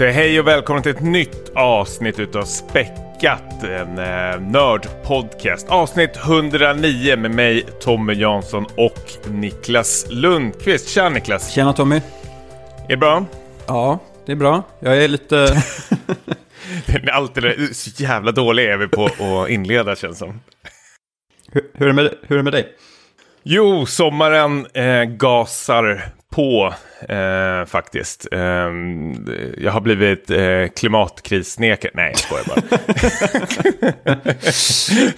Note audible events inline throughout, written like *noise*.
säger hej och välkommen till ett nytt avsnitt utav Späckat, en eh, nördpodcast. Avsnitt 109 med mig, Tommy Jansson och Niklas Lundqvist. Tja Niklas! Tjena Tommy! Är det bra? Ja, det är bra. Jag är lite... *laughs* Alltid så jävla dåliga är vi på att inleda känns som. hur, hur, är det med, hur är det med dig? Jo, sommaren eh, gasar på eh, faktiskt. Eh, jag har blivit eh, klimatkrisnekare. Nej, jag skojar bara.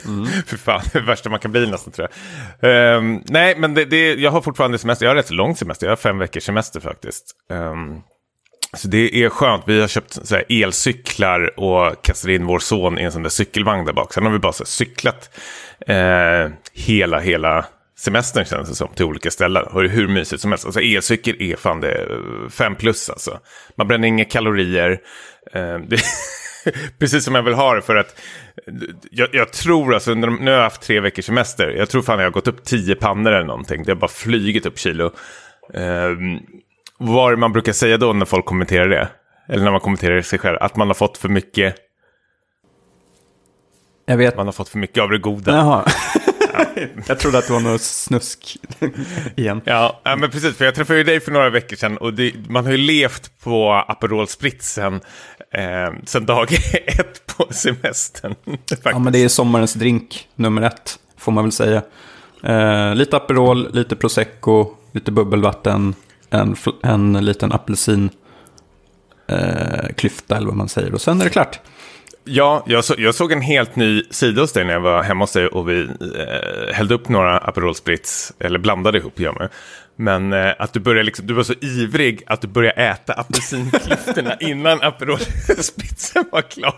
mm. *laughs* *laughs* För fan, det värsta man kan bli nästan tror jag. Eh, nej, men det, det, jag har fortfarande semester. Jag har rätt så lång semester. Jag har fem veckors semester faktiskt. Um, så det är skönt. Vi har köpt så här, elcyklar och kastat in vår son i en sån där cykelvagn där bak. Sen har vi bara så här, cyklat eh, hela, hela semestern känns det som, till olika ställen. Och det är hur mysigt som helst. Alltså elcykel är fan det fem plus alltså. Man bränner inga kalorier. Eh, det, *laughs* precis som jag vill ha det för att jag, jag tror alltså, under, nu har jag haft tre veckors semester. Jag tror fan jag har gått upp tio pannor eller någonting. Det har bara flygit upp kilo. Eh, vad är det man brukar säga då när folk kommenterar det? Eller när man kommenterar sig själv? Att man har fått för mycket. Jag vet. Man har fått för mycket av det goda. Jaha. *laughs* *laughs* jag trodde att det var något snusk igen. Ja, men precis. För jag träffade ju dig för några veckor sedan och det, man har ju levt på Aperol Spritz sen, eh, sen dag *laughs* ett på semestern. ja, men det är sommarens drink nummer ett, får man väl säga. Eh, lite Aperol, lite Prosecco, lite bubbelvatten, en, en liten apelsin eh, klyfta eller vad man säger. Och sen är det klart. Ja, jag, så, jag, såg en helt ny sida hos dig när jag var hemma hos dig och vi eh, hällde upp några Aperol Spritz, eller blandade ihop gör man. Men eh, att du började liksom, du var så ivrig att du började äta apelsinklyftorna *laughs* innan Aperol Spritzen var klar.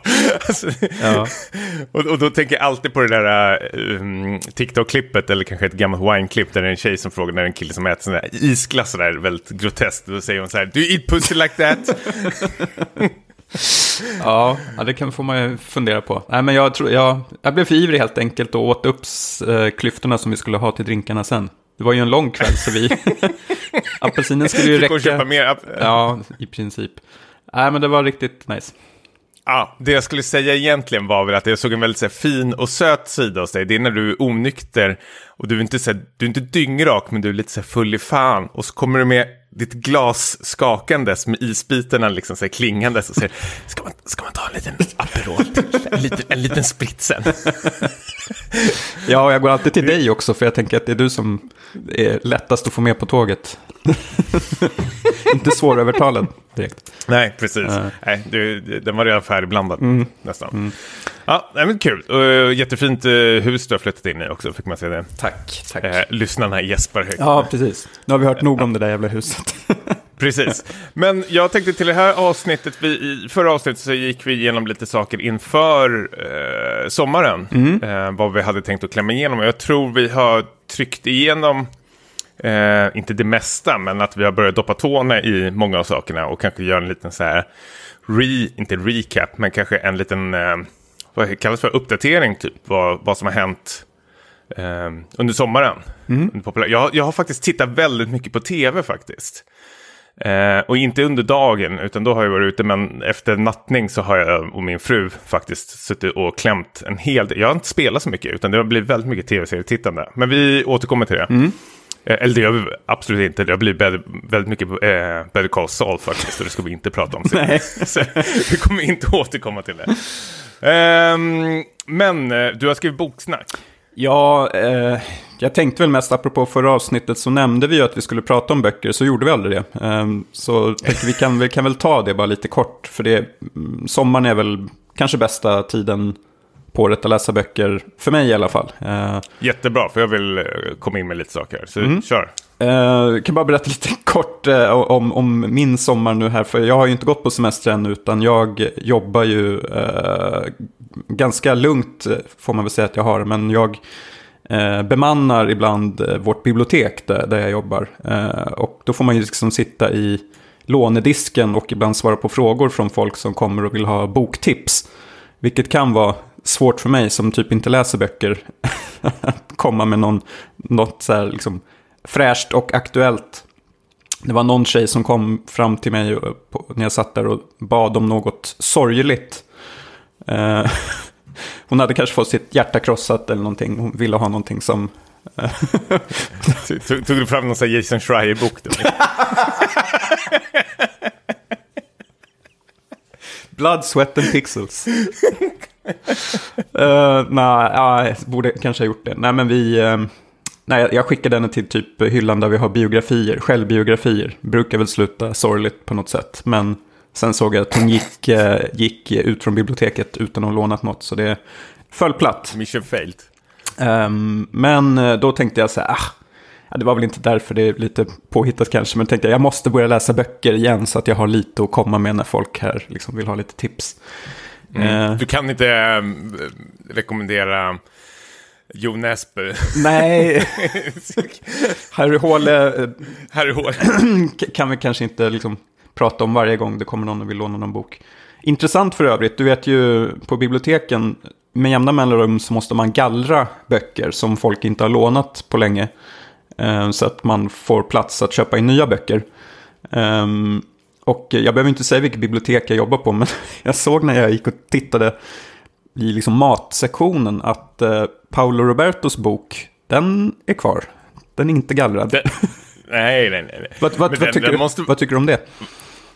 Alltså, ja. *laughs* och, och, då tänker jag alltid på det där um, TikTok-klippet, eller kanske ett gammalt wine-klipp, där det är en tjej som frågar när en kille som äter sån där isglass, sådär väldigt groteskt, då säger hon så här, do you eat pussy like that? *laughs* *laughs* ja, det kan få man ju fundera på. Nej, men jag, tror, jag, jag blev för ivrig helt enkelt och åt upp eh, klyftorna som vi skulle ha till drinkarna sen. Det var ju en lång kväll så vi... *laughs* Apelsinen skulle ju räcka. köpa mer. ja, i princip. Nej, men det var riktigt nice. Ja, det jag skulle säga egentligen var väl att jag såg en väldigt så här, fin och söt sida hos dig. Det är när du är onykter och du är inte, så här, du är inte dyngrak men du är lite så här, full i fan. Och så kommer du med ditt glas skakandes med isbitarna liksom så här, klingandes och säger ska man, ska man ta en liten Aperol en liten, en liten spritsen? *laughs* ja, och jag går alltid till dig också för jag tänker att det är du som är lättast att få med på tåget. *laughs* inte svårövertalad direkt. Nej, precis. Uh. Nej, du, den var redan färdigblandad mm. nästan. Mm. Ja, men kul. Och, jättefint uh, hus du har flyttat in i också, fick man säga det. Tack, tack. Uh, lyssnarna gäspar högt. Ja, precis. Nu har vi hört nog om det där jävla huset. *laughs* Precis. Men jag tänkte till det här avsnittet, vi, i förra avsnittet så gick vi igenom lite saker inför eh, sommaren. Mm. Eh, vad vi hade tänkt att klämma igenom. Och jag tror vi har tryckt igenom Eh, inte det mesta, men att vi har börjat doppa tårna i många av sakerna och kanske göra en liten så här, re, inte recap, men kanske en liten, eh, vad kallas för, uppdatering typ, vad, vad som har hänt eh, under sommaren. Mm. Jag, jag har faktiskt tittat väldigt mycket på tv faktiskt. Eh, och inte under dagen, utan då har jag varit ute, men efter nattning så har jag och min fru faktiskt suttit och klämt en hel del. Jag har inte spelat så mycket, utan det har blivit väldigt mycket tv-serietittande. Men vi återkommer till det. Mm. Eh, eller det gör vi absolut inte. Det har blivit väldigt mycket eh, Better Call Saul faktiskt. Och det ska vi inte prata om. *laughs* Nej. Så, vi kommer inte återkomma till det. Um, men eh, du har skrivit boksnack. Ja, eh, jag tänkte väl mest apropå förra avsnittet så nämnde vi ju att vi skulle prata om böcker, så gjorde vi aldrig det. Eh, så vi kan, vi kan väl ta det bara lite kort, för det, mm, sommaren är väl kanske bästa tiden på året att läsa böcker, för mig i alla fall. Uh, Jättebra, för jag vill uh, komma in med lite saker. Så mm. kör. Uh, kan bara berätta lite *laughs* kort uh, om, om min sommar nu här. För jag har ju inte gått på semester än, utan jag jobbar ju ganska lugnt, får man väl säga att jag har. Men jag bemannar ibland vårt bibliotek där, där jag jobbar. och då får man ju liksom sitta i lånedisken och ibland svara på frågor från folk som kommer och vill ha boktips. Vilket kan vara svårt för mig som typ inte läser böcker att komma med någon, något så här liksom fräscht och aktuellt det var någon tjej som kom fram till mig på, när jag satt där och bad om något sorgligt. Eh, *laughs* hon hade kanske fått sitt hjärta krossat eller någonting. Hon ville ha någonting som... tog, tog du fram någon sån här Jason Schreier-bok? *laughs* Blood, sweat and pixels. *laughs* uh, *laughs* nej, jag borde kanske ha gjort det. Nej, men vi... Uh, nej, jag skickade henne till typ hyllan där vi har biografier, självbiografier. Brukar väl sluta sorgligt på något sätt. Men sen såg jag att hon gick, uh, gick ut från biblioteket utan att ha lånat något. Så det föll platt. Mission failed. Um, men då tänkte jag så här, ah, det var väl inte därför det är lite påhittat kanske, men tänkte jag, jag måste börja läsa böcker igen så att jag har lite att komma med när folk här liksom vill ha lite tips. Mm. Uh, du kan inte äh, rekommendera Jo Nesbø? Nej, *laughs* Harry Håle Harry Håle. *clears throat* kan vi kanske inte liksom prata om varje gång det kommer någon och vill låna någon bok. Intressant för övrigt, du vet ju på biblioteken med jämna mellanrum så måste man gallra böcker som folk inte har lånat på länge. Eh, så att man får plats att köpa in nya böcker. Ehm, och jag behöver inte säga vilket bibliotek jag jobbar på, men *laughs* jag såg när jag gick och tittade i liksom matsektionen att eh, Paolo Robertos bok, den är kvar. Den är inte gallrad. Den, nej, nej, nej. vad, vad, vad, tycker, måste... vad tycker du om det?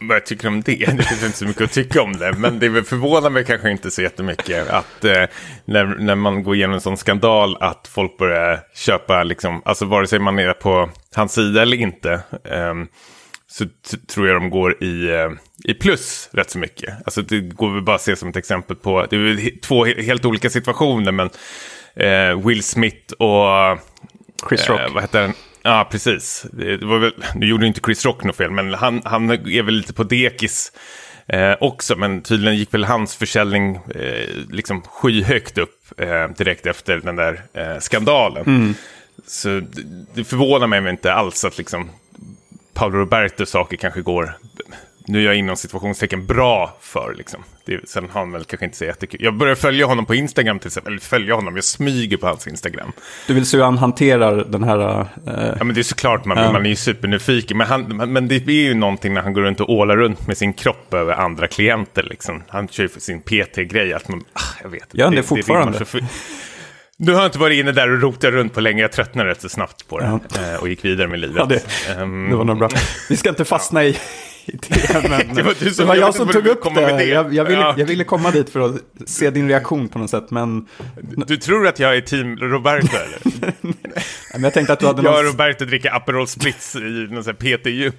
vad jag tycker om det. Det finns inte så mycket att tycka om det. Men det förvånar mig kanske inte så jättemycket att eh, när, när man går igenom en sån skandal att folk börjar köpa, liksom, alltså vare sig man är på hans sida eller inte. Eh, så tror jag de går i, eh, i plus rätt så mycket. Alltså det går vi bara att se som ett exempel på, det är två helt olika situationer men eh, Will Smith och Chris Rock. Eh, vad heter den? Ja, precis. Det var väl, nu gjorde inte Chris Rock något fel, men han, han är väl lite på dekis eh, också. Men tydligen gick väl hans försäljning eh, liksom skyhögt upp eh, direkt efter den där skandalen. Mm. Så det, det förvånar mig inte alls att liksom Paolo Roberto saker kanske går nu är jag inom situationstecken bra för. Liksom. Det, sen har han väl kanske inte så jättekul. Jag börjar följa honom på Instagram till exempel. Eller följa honom, jag smyger på hans Instagram. Du vill se hur han hanterar den här... Eh... Ja, men det är såklart, man, uh. man är ju supernyfiken. Men, han, men det är ju någonting när han går runt och ålar runt med sin kropp över andra klienter. Liksom. Han kör ju för sin PT-grej. Att man, ah, jag vet Gör han det, det fortfarande? Det nu har inte varit inne där och rotat runt på länge. Jag tröttnade rätt så snabbt på det. Ja. Och gick vidare med livet. Ja, det, um, det var nog bra. Vi ska inte fastna i det, men, *laughs* det var, du som, det var jag, som tog upp det. det. Jag, jag, ville, ja. jag ville komma dit för att se din reaktion på något sätt. Men... Du tror att jag är team Roberto eller? *laughs* men jag tänkte att du hade Jag och Roberto dricker Aperol Spritz i någon sån här PT-gym.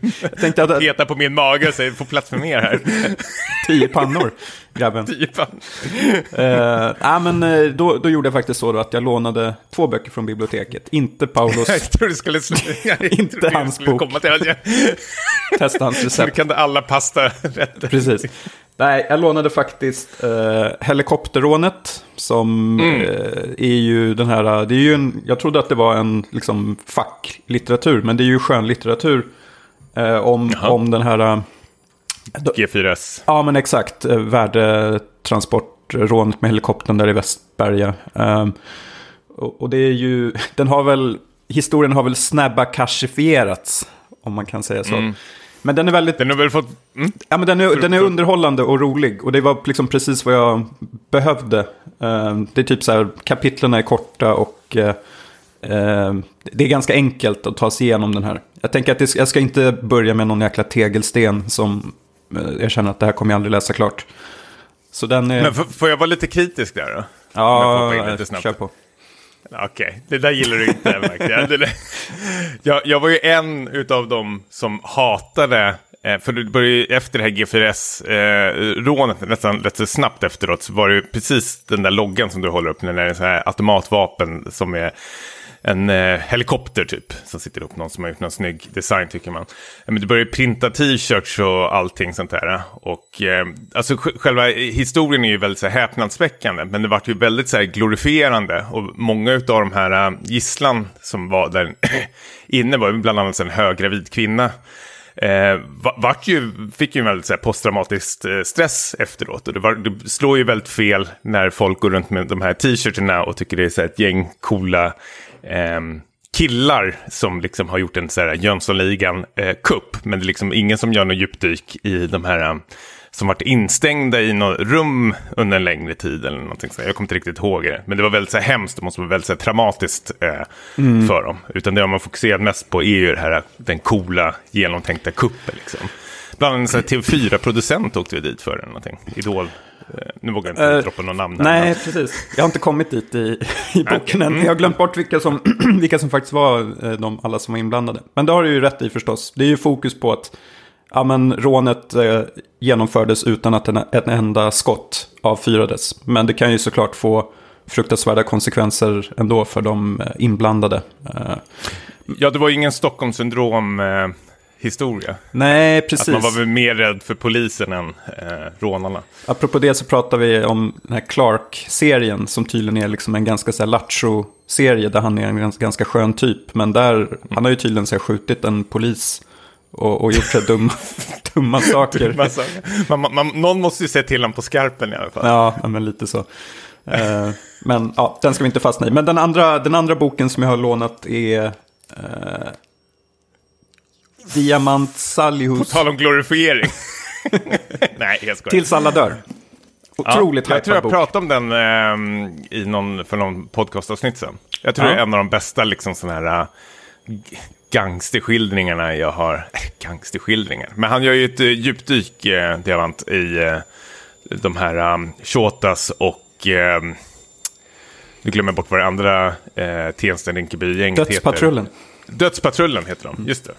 Att... Peta på min mage och säger, får plats för mer här. Tio pannor, grabben. *laughs* Uh, ja, men uh, då, då gjorde jag faktiskt så att jag lånade två böcker från biblioteket. Inte Paulos... *laughs* jag tror du skulle... *laughs* inte hans bok. Komma till. Testa hans recept kan alla pastarätter. Precis. Nej, jag lånade faktiskt eh, Helikopterrånet. Som mm. eh, är ju den här, det är ju en, jag trodde att det var en liksom, facklitteratur. Men det är ju skönlitteratur. Eh, om, om den här... Eh, G4S. Ja, men exakt. Eh, värdetransportrånet med helikoptern där i Västberga. Eh, och, och, det är ju, *laughs* den har väl, historien har väl snabba kashifierats. Om man kan säga så. Mm. Men den är väldigt... Den har väl fått... Mm. Ja, men den är, den är underhållande och rolig. Och det var liksom precis vad jag behövde. Uh, det är typ så här, kapitlen är korta och uh, uh, det är ganska enkelt att ta sig igenom den här. Jag tänker att det, jag ska inte börja med någon jäkla tegelsten som jag känner att det här kommer jag aldrig läsa klart. Så den är... Men får jag vara lite kritisk där då? Ja, kör på. Okej, okay. det där gillar du inte *laughs* jag, jag var ju en av dem som hatade eh, för det började ju efter det här G4S-rånet, eh, nästan rätt så snabbt efteråt, så var det ju precis den där loggan som du håller upp, när det är en sån här automatvapen som är en eh, helikopter typ. Som sitter upp någon som har gjort någon snygg design tycker man. Men du börjar printa t-shirts och allting sånt där. Och eh, alltså själva historien är ju väldigt så här, häpnadsväckande. Men det vart ju väldigt så här, glorifierande. Och många av de här äh, gisslan som var där *clears throat* inne var bland annat en höggravid kvinna. Eh, vart ju, fick ju en väldigt så här, posttraumatisk eh, stress efteråt. Och det, var, det, slår ju väldigt fel när folk går runt med de här t-shirtarna och tycker det är så här, ett gäng coola eh, killar som liksom har gjort en så här Jönssonligan-kupp. men det är liksom ingen som gör något djupdyk i de här eh, som varit instängda i något rum under en längre tid eller någonting sånt. Jag kommer inte riktigt ihåg det. Men det var väldigt så här hemskt och måste vara väldigt så här traumatiskt eh, mm. för dem. Utan det har man fokuserat mest på är ju det här, den coola, genomtänkta kuppen. Liksom. Bland annat TV4-producent åkte vi dit för eller någonting. Idol. Eh, nu vågar jag inte uh, droppa någon namn. Nej, men... precis. Jag har inte kommit dit i, i boken än. Jag har glömt bort vilka som, *clears throat* vilka som faktiskt var eh, de, alla som var inblandade. Men det har du ju rätt i förstås. Det är ju fokus på att ja, men rånet eh, genomfördes utan att en, en enda skott avfyrades. Men det kan ju såklart få fruktansvärda konsekvenser ändå för de inblandade. Ja, det var ingen Stockholmssyndrom historia. Nej, precis. Att man var mer rädd för polisen än eh, rånarna. Apropå det så pratar vi om den här Clark-serien som tydligen är liksom en ganska så här lattjo-serie där han är en ganska, ganska skön typ. Men där, mm. han har ju tydligen så här, skjutit en polis och, och gjort så dumma, *laughs* *laughs* dumma saker. dumma saker. Man, man, någon måste ju se till honom på skarpen i alla fall. Ja, men lite så. Eh, men ja, den ska vi inte fastna i. Men den andra, den andra boken som jag har lånat är eh, Diamant Salihus. På tal om glorifiering. *laughs* Nej, jag skojar. Tills alla dör. Otroligt ja, Jag tror jag bok. pratade om den eh, i någon, för någon podcastavsnitt sen. Jag tror ja. det är en av de bästa liksom sådana här uh, gangsterskildringarna jag har. Äh, gangsterskildringar. Men han gör ju ett uh, djupdyk, uh, Diamant, i uh, de här um, Shotas och... Uh, nu glömmer jag bort vad det andra uh, Tensta-Rinkeby-gänget heter. Dödspatrullen. Dödspatrullen heter de, just det.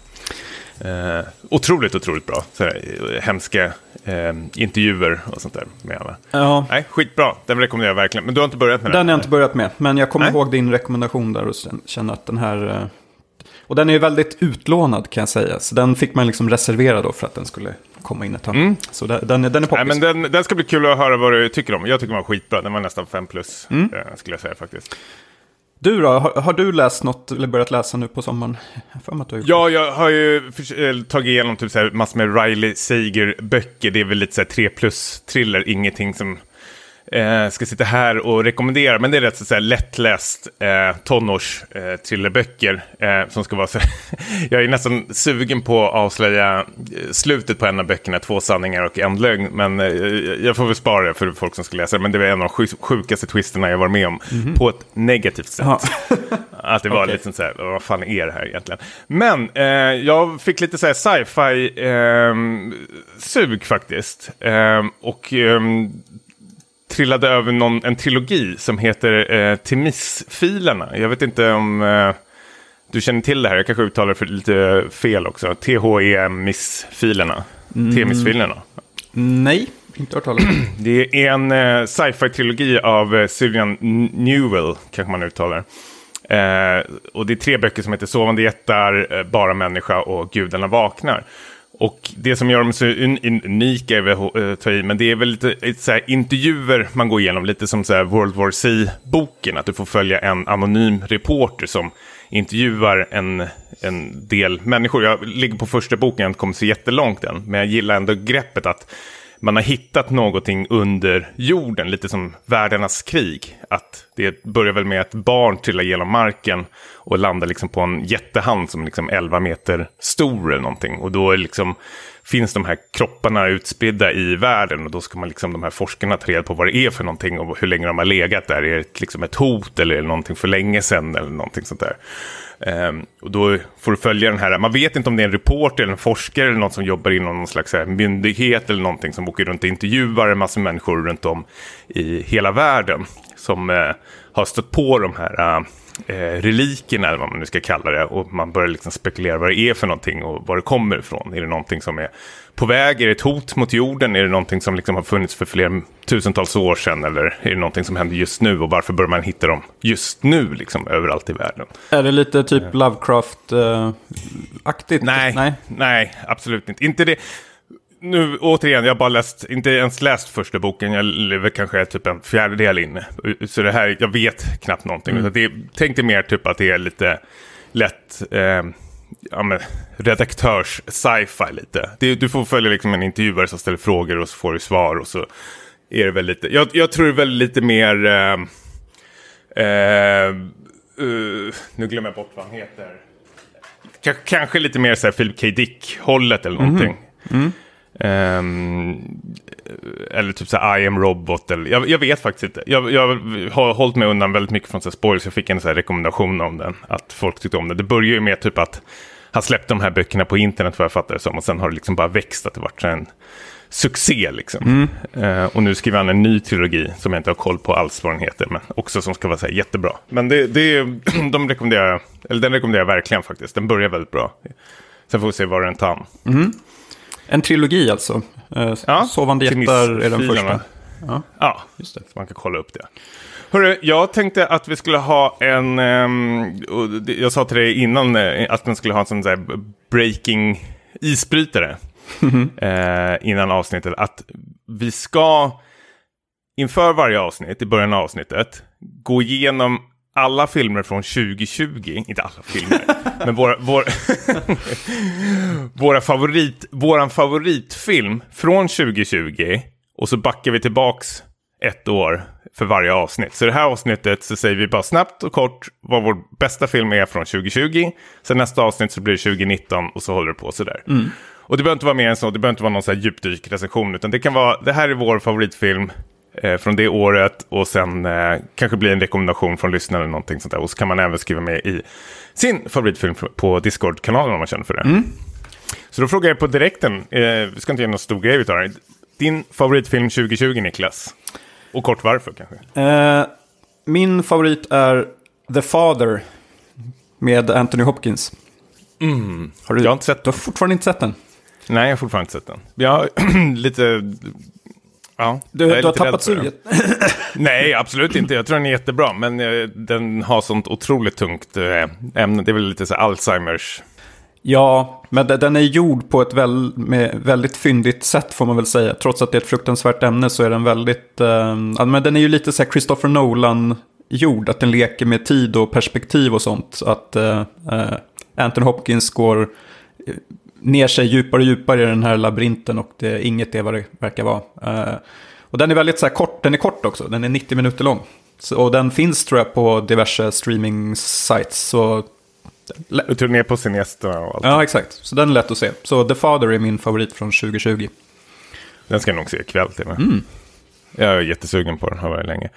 Eh, otroligt, otroligt bra. Sådär, hemska eh, intervjuer och sånt där med alla. Ja. Nej, skitbra. Den rekommenderar jag verkligen. Men du har inte börjat med den? Den har jag inte börjat med. Men jag kommer Nej. ihåg din rekommendation där och känner att den här... Eh, och den är ju väldigt utlånad kan jag säga. Så den fick man liksom reservera då för att den skulle komma in ett tag. Mm. Så den, den, den är poppis. Nej, men den, den ska bli kul att höra vad du tycker om. Jag tycker den var skitbra. Den var nästan 5 plus, mm. Eh, skulle jag säga faktiskt. Du då, har, har, du läst något eller börjat läsa nu på sommaren? Jag ja, jag har ju eh, tagit igenom typ så massor med Riley Sager-böcker. Det är väl lite så här 3 plus-thriller, ingenting som eh, ska sitta här och rekommendera. Men det är rätt så, här, lättläst eh, tonårs-thrillerböcker eh, som ska vara så *laughs* Jag är nästan sugen på att avslöja eh, slutet på en av böckerna, Två sanningar och en lögn. Men eh, jag får väl spara det för folk som ska läsa det. Men det var en av de sjukaste twisterna jag var med om. Mm -hmm. På ett negativt sätt. *laughs* Att det var okay. lite så här, vad fan är det här egentligen? Men eh, jag fick lite så här sci-fi eh, sug faktiskt. Eh, och ehm, trillade över någon, en trilogi som heter eh, Timis-filerna. Jag vet inte om eh, du känner till det här, jag kanske uttalar det för lite fel också. T-H-E-M-IS-filerna. Mm. T-MIS-filerna. Nej, inte hört talas *clears throat* Det är en eh, sci-fi-trilogi av eh, Sylvian Newell, kanske man uttalar. Eh, och det är tre böcker som heter Sovande jättar, eh, Bara människa och Gudarna vaknar. Och det som gör dem så unika är väl eh, ta i, men det är väl lite så här, intervjuer man går igenom, lite som så här World War C-boken, att du får följa en anonym reporter som intervjuar en, en del människor. Jag ligger på första boken, jag har inte kommit så jättelångt än, men jag gillar ändå greppet att man har hittat någonting under jorden, lite som världarnas krig. Att det börjar väl med att barn trillar genom marken och landar liksom på en jättehand som är liksom 11 meter stor eller någonting. Och då är liksom, finns de här kropparna utspridda i världen och då ska man liksom de här forskarna ta reda på vad det är för någonting och hur länge de har legat där. Är det liksom ett hot eller är det någonting för länge sedan eller någonting sånt där. Um, och då får du följa den här, man vet inte om det är en reporter eller en forskare eller någon som jobbar inom någon slags här, myndighet eller någonting som åker runt och intervjuar en massa människor runt om i hela världen. Som uh, har stött på de här uh, eh, relikerna, eller vad man nu ska kalla det. Och man börjar liksom spekulera vad det är för någonting och var det kommer ifrån. Är det någonting som är på väg? Är det ett hot mot jorden? Är det någonting som liksom har funnits för flera tusentals år sedan? Eller är det någonting som händer just nu? Och varför börjar man hitta dem just nu, liksom överallt i världen? Är det lite typ Lovecraft-aktigt? Nej, nej, nej, absolut inte. Inte det nu återigen, jag har bara läst, inte ens läst första boken, jag lever kanske typ en fjärdedel inne. Så det här, jag vet knappt någonting. Mm. Det, tänk dig mer typ att det är lite lätt, eh, ja men, redaktörs sci-fi lite. Det, du får följa liksom en intervjuare som ställer frågor och så får du svar och så är det väl lite, jag, jag tror det är väl lite mer, eh, eh, uh, nu glömmer jag bort vad han heter. K kanske lite mer så här Philip K. Dick-hållet eller någonting. Mm. Um, eller typ så här I am robot. Eller, jag, jag vet faktiskt inte. Jag, jag, har hållit mig undan väldigt mycket från så här spoilers. Jag fick en så här rekommendation om den. Att folk tyckte om den. Det börjar ju med typ att han släppte de här böckerna på internet vad jag fattar det som. Och sen har det liksom bara växt att det varit en succé liksom. Mm. Uh, och nu skriver han en ny trilogi som jag inte har koll på alls vad den heter. Men också som ska vara så här jättebra. Men det, det, *clears throat* de rekommenderar, eller den rekommenderar jag verkligen faktiskt. Den börjar väldigt bra. Sen får vi se var den tar. Mm. En trilogi alltså. Uh, ja, Sovande jättar är den första. Ja, ja just det. Man kan kolla upp det. Hörru, jag tänkte att vi skulle ha en, um, jag sa till dig innan uh, att man skulle ha en sån där breaking isbrytare. Mm -hmm. uh, innan avsnittet. Att vi ska inför varje avsnitt, i början av avsnittet, gå igenom alla filmer från 2020, inte alla filmer, *laughs* men våra, vår, våra favorit, våran favoritfilm från 2020 och så backar vi tillbaks ett år för varje avsnitt. Så i det här avsnittet så säger vi bara snabbt och kort vad vår bästa film är från 2020. Sen nästa avsnitt så blir det 2019 och så håller det på sådär. Mm. Och det behöver inte vara mer än så, det behöver inte vara någon så här djupdykrecension, utan det kan vara, det här är vår favoritfilm, eh, från det året och sen eh, kanske blir en rekommendation från lyssnaren eller någonting sånt där. Och så kan man även skriva med i sin favoritfilm på Discord-kanalen om man känner för det. Mm. Så då frågar jag på direkten, eh, vi ska inte göra någon stor grej utav det. Din favoritfilm 2020 Niklas? Och kort varför kanske? Eh, min favorit är The Father med Anthony Hopkins. Mm. Har du, jag har inte sett Du har fortfarande inte sett den? Nej, jag har fortfarande inte sett den. Jag har *clears throat* lite Ja, du, du har tappat suget? *laughs* Nej, absolut inte. Jag tror den är jättebra. Men eh, den har sånt otroligt tungt eh, ämne. Det är väl lite så Alzheimers. Ja, men den är gjord på ett väl, väldigt fyndigt sätt får man väl säga. Trots att det är ett fruktansvärt ämne så är den väldigt... Eh, men den är ju lite så här Christopher Nolan gjord. Att den leker med tid och perspektiv och sånt. Att eh, eh Anthony Hopkins går ner sig djupare och djupare i den här labyrinten och det, inget är vad det verkar vara. Uh, och den är väldigt så här kort, den är kort också, den är 90 minuter lång. Så, och den finns tror jag på diverse streaming-sites. Så... Du tog ner på sin gäster och allt. Ja, exakt. Så den är lätt att se. Så The Father är min favorit från 2020. Den ska jag nog se ikväll till och med. Mm. Jag är jättesugen på den, har varit länge.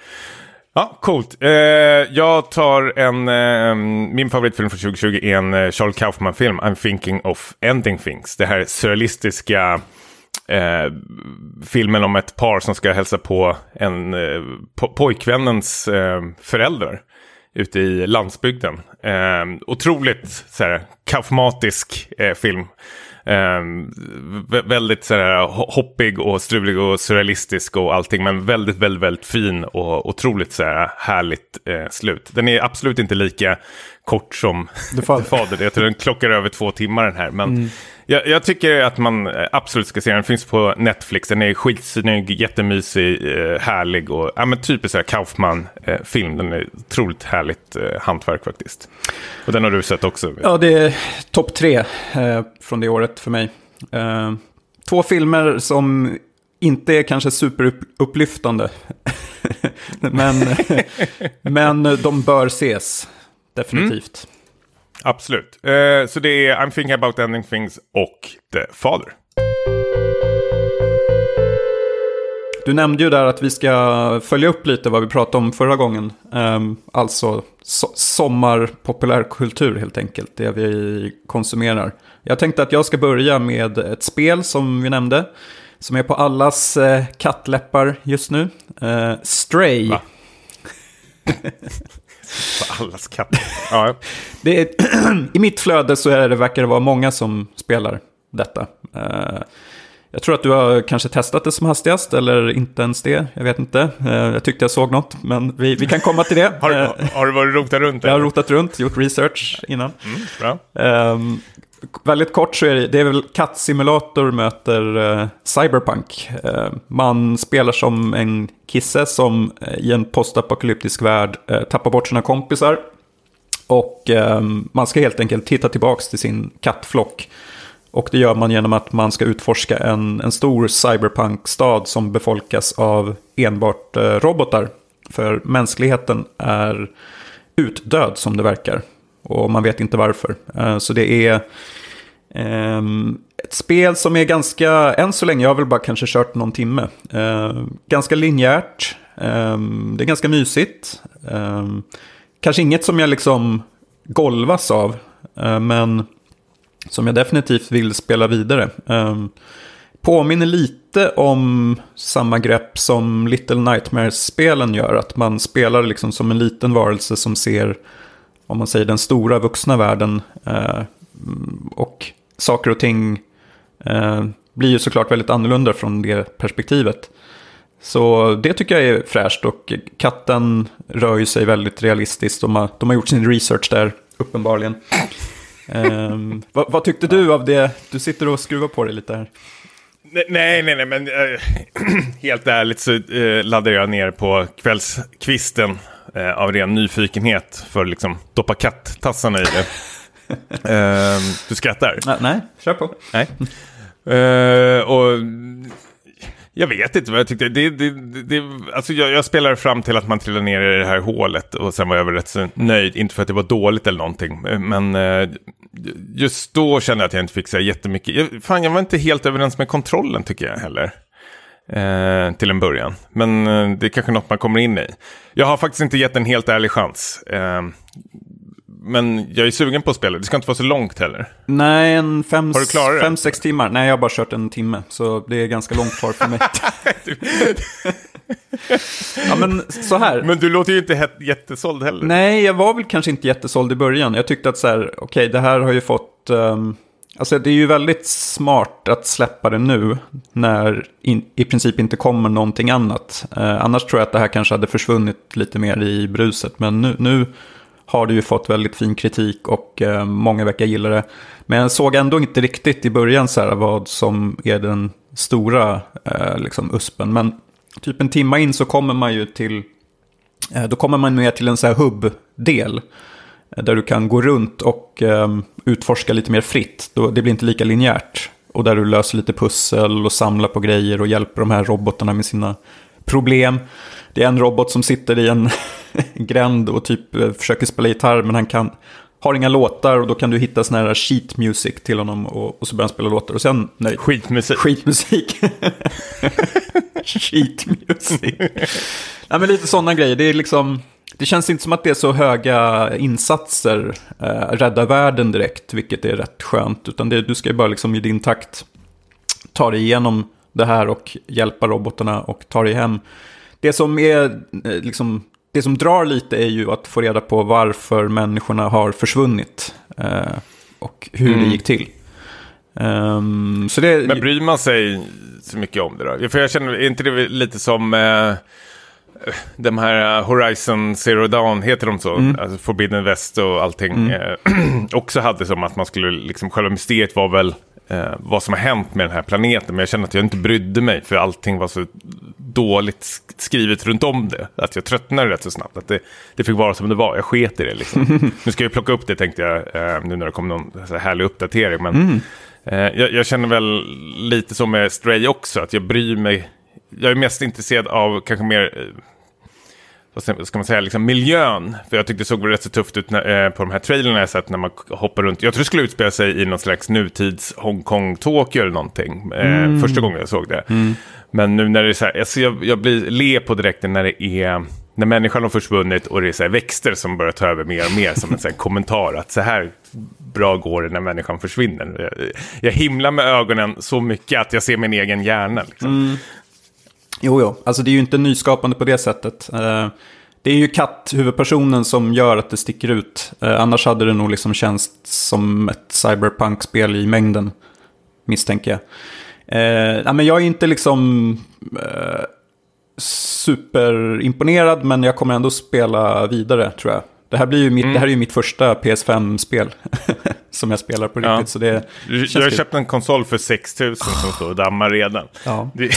Ja, coolt. Eh, jag tar en, eh, min favoritfilm från 2020 är en eh, Charles Kaufman-film, I'm thinking of ending things. Det här surrealistiska eh, filmen om ett par som ska hälsa på en eh, po pojkvännens eh, föräldrar ute i landsbygden. Eh, otroligt så här, kaufmatisk eh, film. Um, väldigt sådär hoppig och strulig och surrealistisk och allting. Men väldigt, väldigt, väldigt fin och otroligt sådär härligt eh, slut. Den är absolut inte lika kort som The Father. Father. Jag tror den klockar över två timmar den här. Men mm. Jag, jag, tycker att man absolut ska se den. Den finns på Netflix. Den är skitsnygg, jättemysig, eh, härlig och ja, men typiskt Kaufman-film. Eh, den är otroligt härligt eh, hantverk faktiskt. Och den har du sett också. Ja, det är topp tre eh, från det året för mig. Eh, två filmer som inte är kanske superupplyftande. *laughs* men, *laughs* men de bör ses definitivt. Mm. Absolut. Uh, så det är I'm thinking about ending things och The Father. Du nämnde ju där att vi ska följa upp lite vad vi pratade om förra gången. Um, alltså so sommarpopulärkultur helt enkelt, det vi konsumerar. Jag tänkte att jag ska börja med ett spel som vi nämnde. Som är på allas eh, kattläppar just nu. Uh, Stray. *laughs* *laughs* På allas katt. Ja. Det är, *clears throat* I mitt flöde så är det, verkar det vara många som spelar detta. Uh, jag tror att du har kanske testat det som hastigast, eller inte ens det. Jag vet inte. Uh, jag tyckte jag såg något, men vi, vi kan komma till det. har, uh, har, du varit rotat runt? Jag har rotat runt, gjort research innan. Mm, bra. Väldigt kort så är det, det är väl kattsimulator möter eh, cyberpunk. Eh, man spelar som en kisse som eh, i en postapokalyptisk värld eh, tappar bort sina kompisar. Och ehm, man ska helt enkelt titta tillbaka till sin kattflock. Och det gör man genom att man ska utforska en, en stor cyberpunk-stad som befolkas av enbart eh, robotar. För mänskligheten är utdöd som det verkar. Och man vet inte varför. Eh, så det är ehm, ett spel som är ganska, än så länge, jag har väl bara kanske kört någon timme. Eh, ganska linjärt, ehm, det är ganska mysigt. Ehm, kanske inget som jag liksom golvas av, eh, men som jag definitivt vill spela vidare. Påminner lite om samma grepp som Little Nightmares-spelen gör. Att man spelar liksom som en liten varelse som ser, om man säger den stora vuxna världen. Eh, och saker och ting eh, blir ju såklart väldigt annorlunda från det perspektivet. Så det tycker jag är fräscht och katten rör ju sig väldigt realistiskt. De har, de har gjort sin research där, uppenbarligen. um, *laughs* vad, vad, tyckte du av det? Du sitter och skruvar på dig lite här. Nej, nej, nej, men äh, *clears throat* helt ärligt så eh, äh, laddade jag ner på kvällskvisten äh, av ren nyfikenhet för att liksom doppa kattassarna i det. uh, *laughs* du skrattar? Nej, nej, kör på. Nej. Uh, och jag vet inte vad jag tyckte. Det, det, det, alltså jag, jag spelade fram till att man trillade ner i det här hålet och sen var jag väl rätt så nöjd. Inte för att det var dåligt eller någonting, men uh, just då kände jag att jag inte fick så jättemycket. Jag, fan, jag var inte helt överens med kontrollen tycker jag heller. Eh, till en början. Men eh, det är kanske något man kommer in i. Jag har faktiskt inte gett en helt ärlig chans. Eh, men jag är sugen på att spela. Det ska inte vara så långt heller. Nej, en fem, fem sex timmar. Nej, jag har bara kört en timme. Så det är ganska långt kvar för mig. *laughs* ja, men så här. Men du låter ju inte jättesåld heller. Nej, jag var väl kanske inte jättesåld i början. Jag tyckte att så här, okej, okay, det här har ju fått... Um, alltså det är ju väldigt smart att släppa det nu. När in, i princip inte kommer någonting annat. Eh, annars tror jag att det här kanske hade försvunnit lite mer i bruset. Men nu, nu har det ju fått väldigt fin kritik och eh, många verkar gilla det. Men jag såg ändå inte riktigt i början så här vad som är den stora eh, liksom, uspen. Men typ en timma in så kommer man ju till, eh, då kommer man mer till en så här hubb-del. Eh, där du kan gå runt och um, utforska lite mer fritt. Det blir inte lika linjärt. Och där du löser lite pussel och samlar på grejer och hjälper de här robotarna med sina problem. Det är en robot som sitter i en *laughs* gränd och typ försöker spela gitarr men han kan, har inga låtar och då kan du hitta sån här sheet music till honom och, och så börjar han spela låtar. Och sen, nej. Skitmusik. Skitmusik. *laughs* sheet music. *laughs* nej, men lite sådana grejer. Det är liksom... Det känns inte som att det är så höga insatser, eh, rädda världen direkt, vilket är rätt skönt. Utan det, du ska ju bara liksom i din takt ta dig igenom det här och hjälpa robotarna och ta dig hem. Det som är eh, liksom det som drar lite är ju att få reda på varför människorna har försvunnit. Eh, och hur mm. det gick till. Um, det... Men bryr man sig så mycket om det då? För jag känner, är inte det lite som eh, de här Horizon Zero Dawn, heter de så? Mm. Alltså Forbidden West och allting. Mm. Eh, *clears throat* också hade som att man skulle, liksom själva mysteriet var väl eh, vad som har hänt med den här planeten. Men jag känner att jag inte brydde mig för allting var så dåligt skrivet runt om det. Att jag tröttnade rätt så snabbt. Att det, det fick vara som det var. Jag sket i det liksom. *laughs* nu ska jag plocka upp det tänkte jag. Eh, nu när det kom någon så härlig uppdatering. Men mm. eh, jag, jag, känner väl lite som med Stray också. Att jag bryr mig. Jag är mest intresserad av kanske mer eh, vad ska man säga, liksom miljön. För jag tyckte det såg rätt så tufft ut när, eh, på de här trailerna jag sett när man hoppar runt. Jag tror det skulle utspela sig i någon slags nutids Hongkong, Tokyo eller någonting. Eh, mm. Första gången jag såg det. Mm. Men nu när det är så här, alltså jag, jag blir le på direkten när det är när människan har försvunnit och det är så växter som börjar ta över mer och mer som en så kommentar att så här bra går det när människan försvinner. Jag, jag himlar med ögonen så mycket att jag ser min egen hjärna. Liksom. Mm. Jo, jo, alltså det är ju inte nyskapande på det sättet. Eh, det är ju katthuvudpersonen som gör att det sticker ut. Eh, annars hade det nog liksom känts som ett cyberpunk-spel i mängden, misstänker jag. Eh, men jag är inte liksom eh, superimponerad, men jag kommer ändå spela vidare tror jag. Det här, blir ju mitt, mm. det här är ju mitt första PS5-spel *laughs* som jag spelar på riktigt. Ja. Så det jag har köpt en konsol för 6 000 som står och dammar redan. Ja. Det, *laughs*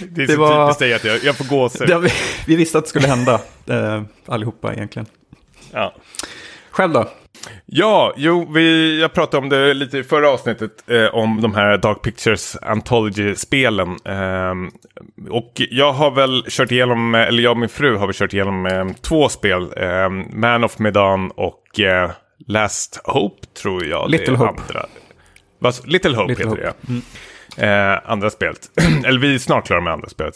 det är det så var... typiskt dig att jag, jag får gåshud. Vi, vi visste att det skulle hända, eh, allihopa egentligen. Ja. Själv då? Ja, jo, vi, jag pratade om det lite i förra avsnittet, eh, om de här Dark Pictures Anthology-spelen. Eh, och jag har väl kört igenom, eller jag och min fru har väl kört igenom eh, två spel. Ehm, Man of Medan och eh, Last Hope tror jag. Little det Hope. Andra. Little Hope Little heter Hope. Mm. det, ja. Eh, andra spelet. *clears throat* eller vi är snart klara med andra spelet.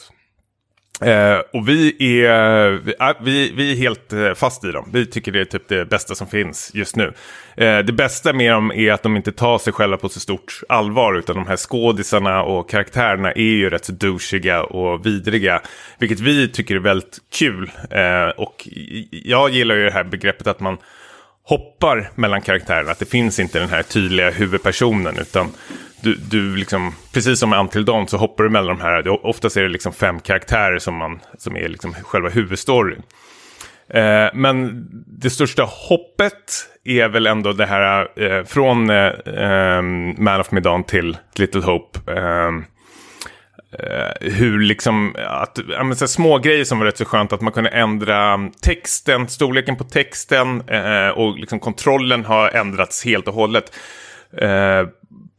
Eh, och vi är, vi, ah, vi, är helt eh, fast i dem. Vi tycker det är typ det bästa som finns just nu. Eh, det bästa med dem är att de inte tar sig själva på så stort allvar. Utan de här skådisarna och karaktärerna är ju rätt så douchiga och vidriga. Vilket vi tycker är väldigt kul. Eh, och jag gillar ju det här begreppet att man hoppar mellan karaktärerna. Att det finns inte den här tydliga huvudpersonen. Utan du, du liksom, precis som med Until Dawn så hoppar du mellan de här. Det, oftast är det liksom fem karaktärer som, man, som är liksom själva huvudstoryn. Eh, men det största hoppet är väl ändå det här eh, från eh, ehm, Man of Medan till Little Hope. Ehm, eh, hur liksom, att, ja, men så små grejer som var rätt så skönt att man kunde ändra texten, storleken på texten eh, och liksom kontrollen har ändrats helt och hållet. Eh,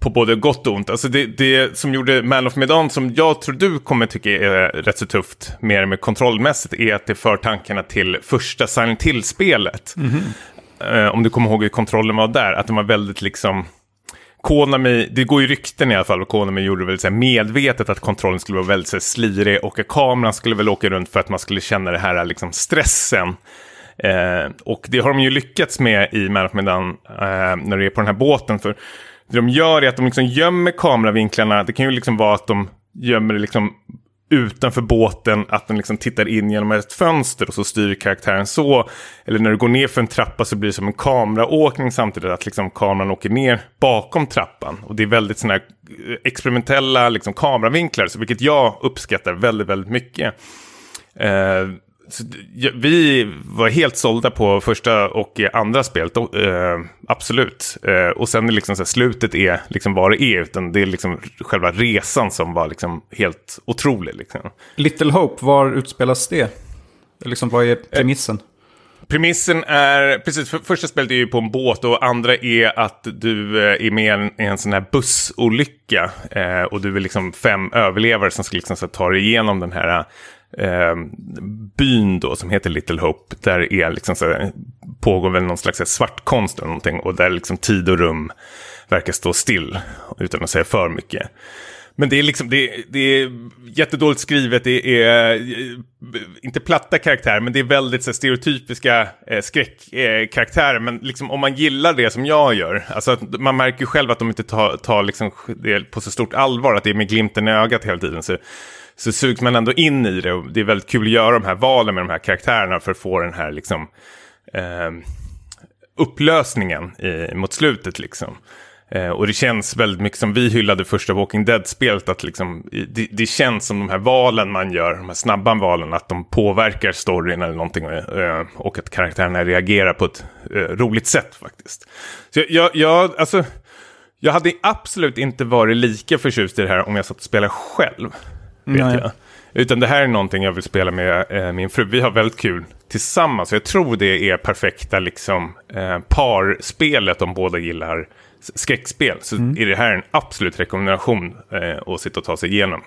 på både gott och ont. Alltså det, det som gjorde Man of Medan som jag tror du kommer tycka är rätt så tufft mer med kontrollmässigt är att det för tankarna till första Silent Hill-spelet. Eh, om du kommer ihåg hur kontrollen var där, att den var väldigt liksom... Konami, det går ju rykten i alla fall, och Konami gjorde väl så här medvetet att kontrollen skulle vara väldigt så här, slirig och att kameran skulle väl åka runt för att man skulle känna det här liksom stressen. Eh, och det har de ju lyckats med i Man of Medan eh, när du är på den här båten. För det de gör är att de liksom gömmer kameravinklarna. Det kan ju liksom vara att de gömmer det liksom utanför båten, att den liksom tittar in genom ett fönster och så styr karaktären så. Eller när du går ner för en trappa så blir det som en kameraåkning samtidigt, att liksom kameran åker ner bakom trappan. Och det är väldigt sådana här eh, experimentella liksom kameravinklar, så vilket jag uppskattar väldigt, väldigt mycket. Eh, vi var helt sålda på första och eh, andra spelet, eh, absolut. Eh, och sen är liksom så här, slutet är liksom vad det är, utan det är liksom själva resan som var liksom helt otrolig. Liksom. Little Hope, var utspelas det? Liksom, vad är premissen? Premissen är, precis, för, första spelet är ju på en båt och andra är att du eh, är med i en, sån här bussolycka. Eh, och du är liksom fem överlevare som ska liksom så ta dig igenom den här eh, byn då som heter Little Hope. Där är liksom så här, pågår väl någon slags svartkonst eller någonting. Och där liksom tid och rum verkar stå still utan att säga för mycket. Men det är liksom, det, det är jättedåligt skrivet, det är eh, inte platta karaktärer, men det är väldigt så här, stereotypiska eh, skräckkaraktärer. Eh, men liksom, om man gillar det som jag gör, alltså man märker ju själv att de inte tar, tar liksom, det på så stort allvar, att det är med glimten i ögat hela tiden. Så, så sugs man ändå in i det och det är väldigt kul att göra de här valen med de här karaktärerna för att få den här liksom, eh, upplösningen i, mot slutet liksom. Eh, och det känns väldigt mycket som vi hyllade första Walking Dead-spelet. Att liksom, det, det känns som de här valen man gör, de här snabba valen, att de påverkar storyn eller någonting. Eh, och att karaktärerna reagerar på ett eh, roligt sätt faktiskt. Så jag, jag, jag, alltså, jag hade absolut inte varit lika förtjust i det här om jag satt och spelade själv. Vet Nej. jag. Utan det här är någonting jag vill spela med eh, min fru. Vi har väldigt kul tillsammans. Jag tror det är perfekta liksom, eh, parspelet om båda gillar skräckspel. Så är det här en absolut rekommendation eh, att sitta och ta sig igenom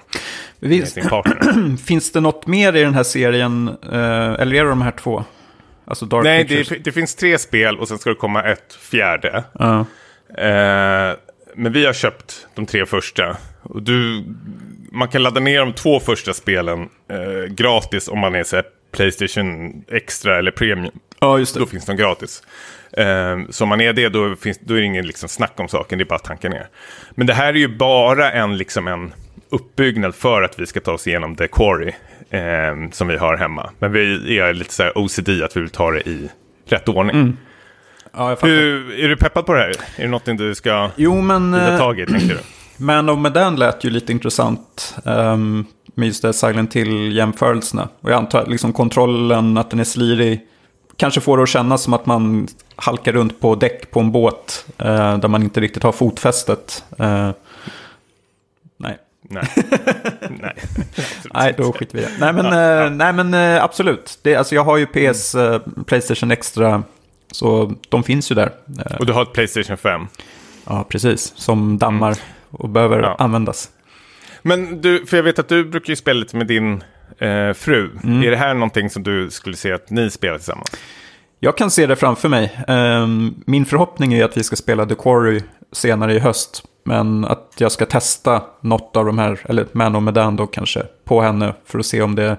Visst, *clears throat* finns det något mer i den här serien? eh, eller är det de här två? Alltså Dark Nej, det, det finns tre spel och sen ska det komma ett fjärde. Ja. Eh, men vi har köpt de tre första. Och du, man kan ladda ner de två första spelen eh, gratis om man är så här, Playstation Extra eller Premium. ja, just det. Då finns de gratis. Eh, så om man är det, då, finns, då är det ingen liksom, snack om saken, det är bara att tanka ner. Men det här är ju bara en, liksom, en uppbyggnad för att vi ska ta oss igenom The Quarry eh, som vi har hemma. Men vi är lite så här OCD att vi vill ta det i rätt ordning. Ja, jag fattar. Hur, är du peppad på det här? Är det något du ska Jo, men ta eh, tag i, tänkte du? Man of Medan lät ju lite intressant. Um, med just det Silent Hill-jämförelserna. Och jag antar att liksom kontrollen, att den är slirig, kanske får det att kännas som att man halkar runt på däck på en båt. eh, där man inte riktigt har fotfästet. Eh, nej. Nej. *laughs* Nej. Nej, då skiter vi i det. Nej, men, Ja, eh, ja. nej, men eh, absolut. Det, alltså, jag har ju PS, eh, Playstation Extra Så de finns ju där. Eh, Och du har ett Playstation 5. Ja, precis. Som dammar och behöver Ja. användas. Men du, för jag vet att du brukar ju spela lite med din eh, fru. Mm. Är det här någonting som du skulle se att ni spelar tillsammans? Jag kan se det framför mig. Ehm, Min förhoppning är att vi ska spela The Quarry senare i höst. Men att jag ska testa något av de här, eller Man of Medan då kanske, på henne för att se om det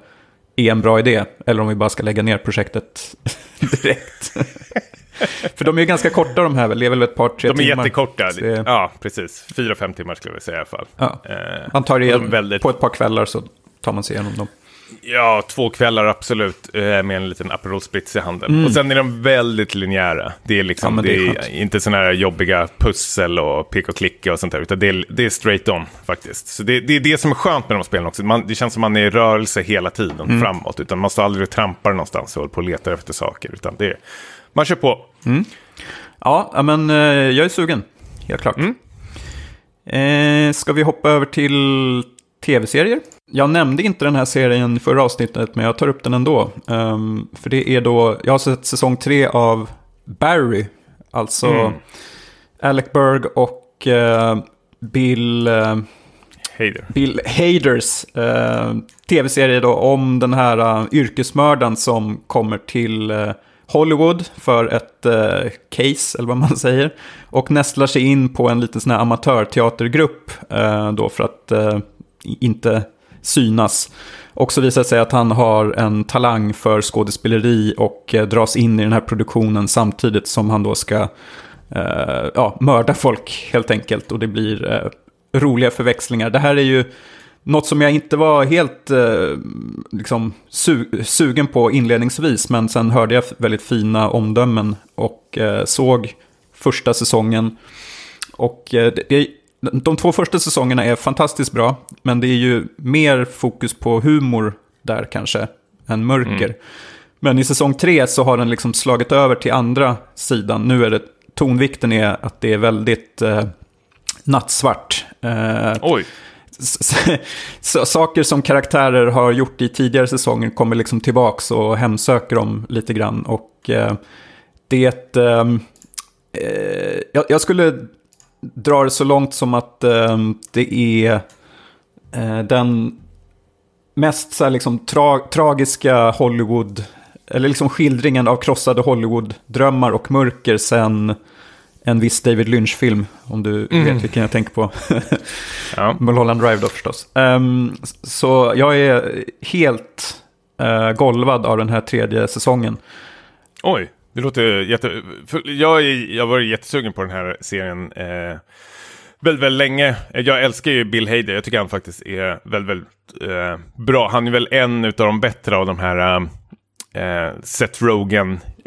är en bra idé. Eller om vi bara ska lägga ner projektet *laughs* direkt. För de är ju ganska korta de här, väl? det är väl ett par, tre De är timmar. jättekorta. Det- Ja, precis. Fyra, fem timmar skulle jag säga i alla fall. Ja. Eh, Man tar igen väldigt... på ett par kvällar så tar man sig igenom dem. Ja, två kvällar absolut. eh, Med en liten Aperol Spritz i handen. Och sen är de väldigt linjära. Det är liksom, Mm. Ja, det det är inte sådana här jobbiga pussel och pick och klicka och sånt där. Utan det är, det är straight on faktiskt. Så det, det är det som är skönt med de spelen också. Man, det känns som man är i rörelse hela tiden Mm. framåt. Utan man står aldrig och trampar någonstans och håller på och letar efter saker. Utan det är, man kör på. Ja, ja, men eh, jag är sugen. Helt klart. Mm. Eh, ska vi hoppa över till tv-serier? Jag nämnde inte den här serien i förra avsnittet, men jag tar upp den ändå. Ehm, för det är då, jag har sett säsong tre av Barry. Alltså Mm. Alec Berg och eh, Bill... Hej där. Bill Haders eh, tv-serie då om den här uh, yrkesmördaren som kommer till eh, Hollywood för ett eh, case, eller vad man *laughs* säger. Och nästlar sig in på en liten sån här amatörteatergrupp eh, då för att eh, inte synas. Och så visar det sig att han har en talang för skådespeleri och eh, dras in i den här produktionen samtidigt som han då ska eh, ja, mörda folk helt enkelt. Och det blir eh, roliga förväxlingar. Det här är ju något som jag inte var helt eh, liksom, su- sugen på inledningsvis. Men sen hörde jag väldigt fina omdömen och eh, såg första säsongen. Och eh, det, de två första säsongerna är fantastiskt bra. Men det är ju mer fokus på humor där kanske än mörker. Men i säsong tre så har den liksom slagit över till andra sidan. Nu är det tonvikten är att det är väldigt eh, nattsvart. Eh, Oj saker som karaktärer har gjort i tidigare säsonger kommer liksom tillbaks och hemsöker dem lite grann. Och eh, det... Ehm, eh, jag, jag skulle dra det så långt som att ehm, det är eh, den mest så här, liksom, tra tragiska Hollywood... Eller liksom skildringen av krossade Hollywood-drömmar och mörker sen en viss David Lynch-film. Om du vet vilken jag tänker på. *laughs* Ja. Mulholland Drive då förstås. Ehm, så jag är helt uh, golvad av den här tredje säsongen. Oj, det låter jätte... Jag, är, jag var jättesugen på den här serien eh, väldigt, väldigt länge. Jag älskar ju Bill Hader. Jag tycker han faktiskt är väldigt, väldigt eh, bra. Han är väl en av de bättre av de här eh, Seth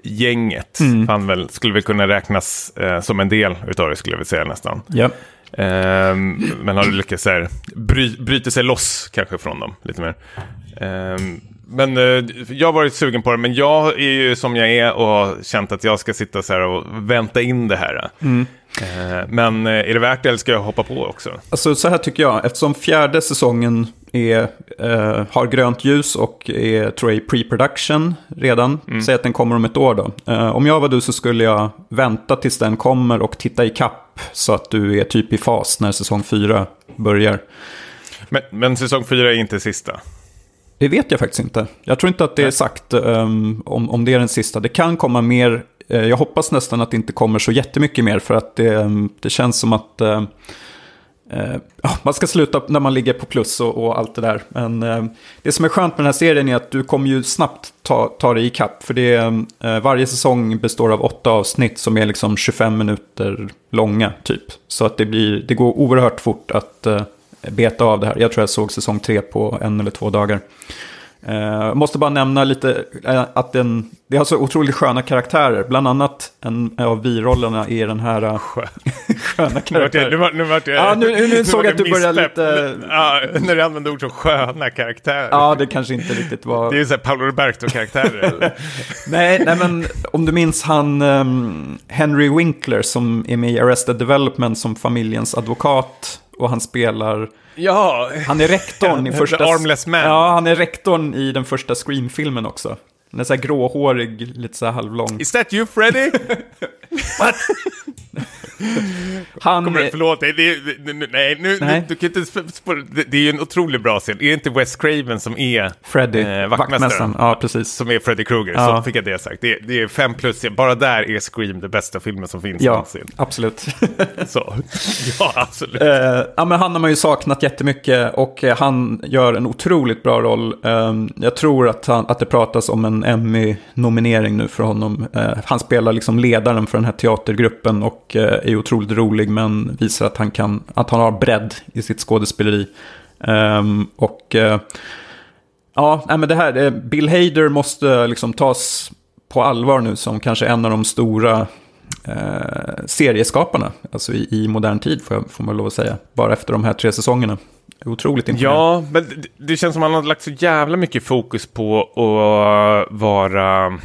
Rogen-gänget. Han väl, skulle väl kunna räknas eh, som en del utav det skulle jag vilja säga nästan. Ja. Ehm, men har lyckats här, bry, bryta sig loss kanske från dem lite mer. Ehm, men eh, jag har varit sugen på det, men jag är ju som jag är och har känt att jag ska sitta så här och vänta in det här. Ehm, men eh, är det värt det eller ska jag hoppa på också? Alltså så här tycker jag, eftersom fjärde säsongen är, eh, har grönt ljus och är, tror jag, pre-production redan. Säg att den kommer om ett år då. Eh, om jag var du så skulle jag vänta tills den kommer och titta i kapp så att du är typ i fas när säsong fyra börjar. Men, men säsong fyra är inte sista. Det vet jag faktiskt inte. Jag tror inte att det är sagt ehm, om, om det är den sista. Det kan komma mer. eh, jag hoppas nästan att det inte kommer så jättemycket mer. För att det, ehm, det känns som att eh, eh, ja, man ska sluta när man ligger på plus och, och allt det där. Men eh, det som är skönt med den här serien är att du kommer ju snabbt ta, ta dig i kapp. För det eh, varje säsong består av åtta avsnitt som är liksom 25 minuter långa typ. Så att det, blir, det går oerhört fort att eh, beta av det här. Jag tror jag såg säsong tre på en eller två dagar. Jag måste bara nämna lite eh, att den, det har så otroligt sköna karaktärer. Bland annat en av birollerna är den här eh, sköna *laughs* Nu vart jag, karaktären. nu vart, jag, Ja, nu- nu- nu såg jag att du började lite- Ja, när du använde ord som sköna karaktärer. Ja, det kanske inte riktigt var... Det är ju såhär Paolo Roberto-karaktärer. *laughs* Nej, nej, men om du minns han ehm, Henry Winkler som är med i Arrested Development som familjens advokat. Och han spelar... ja, Han är rektorn i *laughs* första... Armless Man. Ja, han är rektorn i den första Scream-filmen också. Den är så här gråhårig, lite så här halvlång. Is that you Freddy? *laughs* *laughs* Han, Kommer, förlåt, nej, det, det, nej, nu, Nej. Du, kan inte, sp- spå- det, det är ju en otroligt bra scen. Är det inte Wes Craven som är Freddy, eh, vaktmästaren. vaktmästaren? Ja, precis. Som är Freddy Krueger, Ja. så fick jag det sagt. Det, det är fem plus, bara där är Scream det bästa filmen som finns Ja, någonsin. absolut. *laughs* Så, ja, absolut. Eh, ja, men han har man ju saknat jättemycket och eh, han gör en otroligt bra roll. Eh, jag tror att, han, att det pratas om en Emmy-nominering nu för honom. Eh, han spelar liksom ledaren för den här teatergruppen och eh, är otroligt rolig men visar att han, kan, att han har bredd i sitt skådespeleri. Ehm, och eh, ja, nej, men det här, eh, Bill Hader måste liksom tas på allvar nu som kanske en av de stora eh, serieskaparna, alltså i, i modern tid får, jag, får man lov att säga, bara efter de här tre säsongerna. Otroligt imponerande. Ja, men det, det känns som att han har lagt så jävla mycket fokus på att vara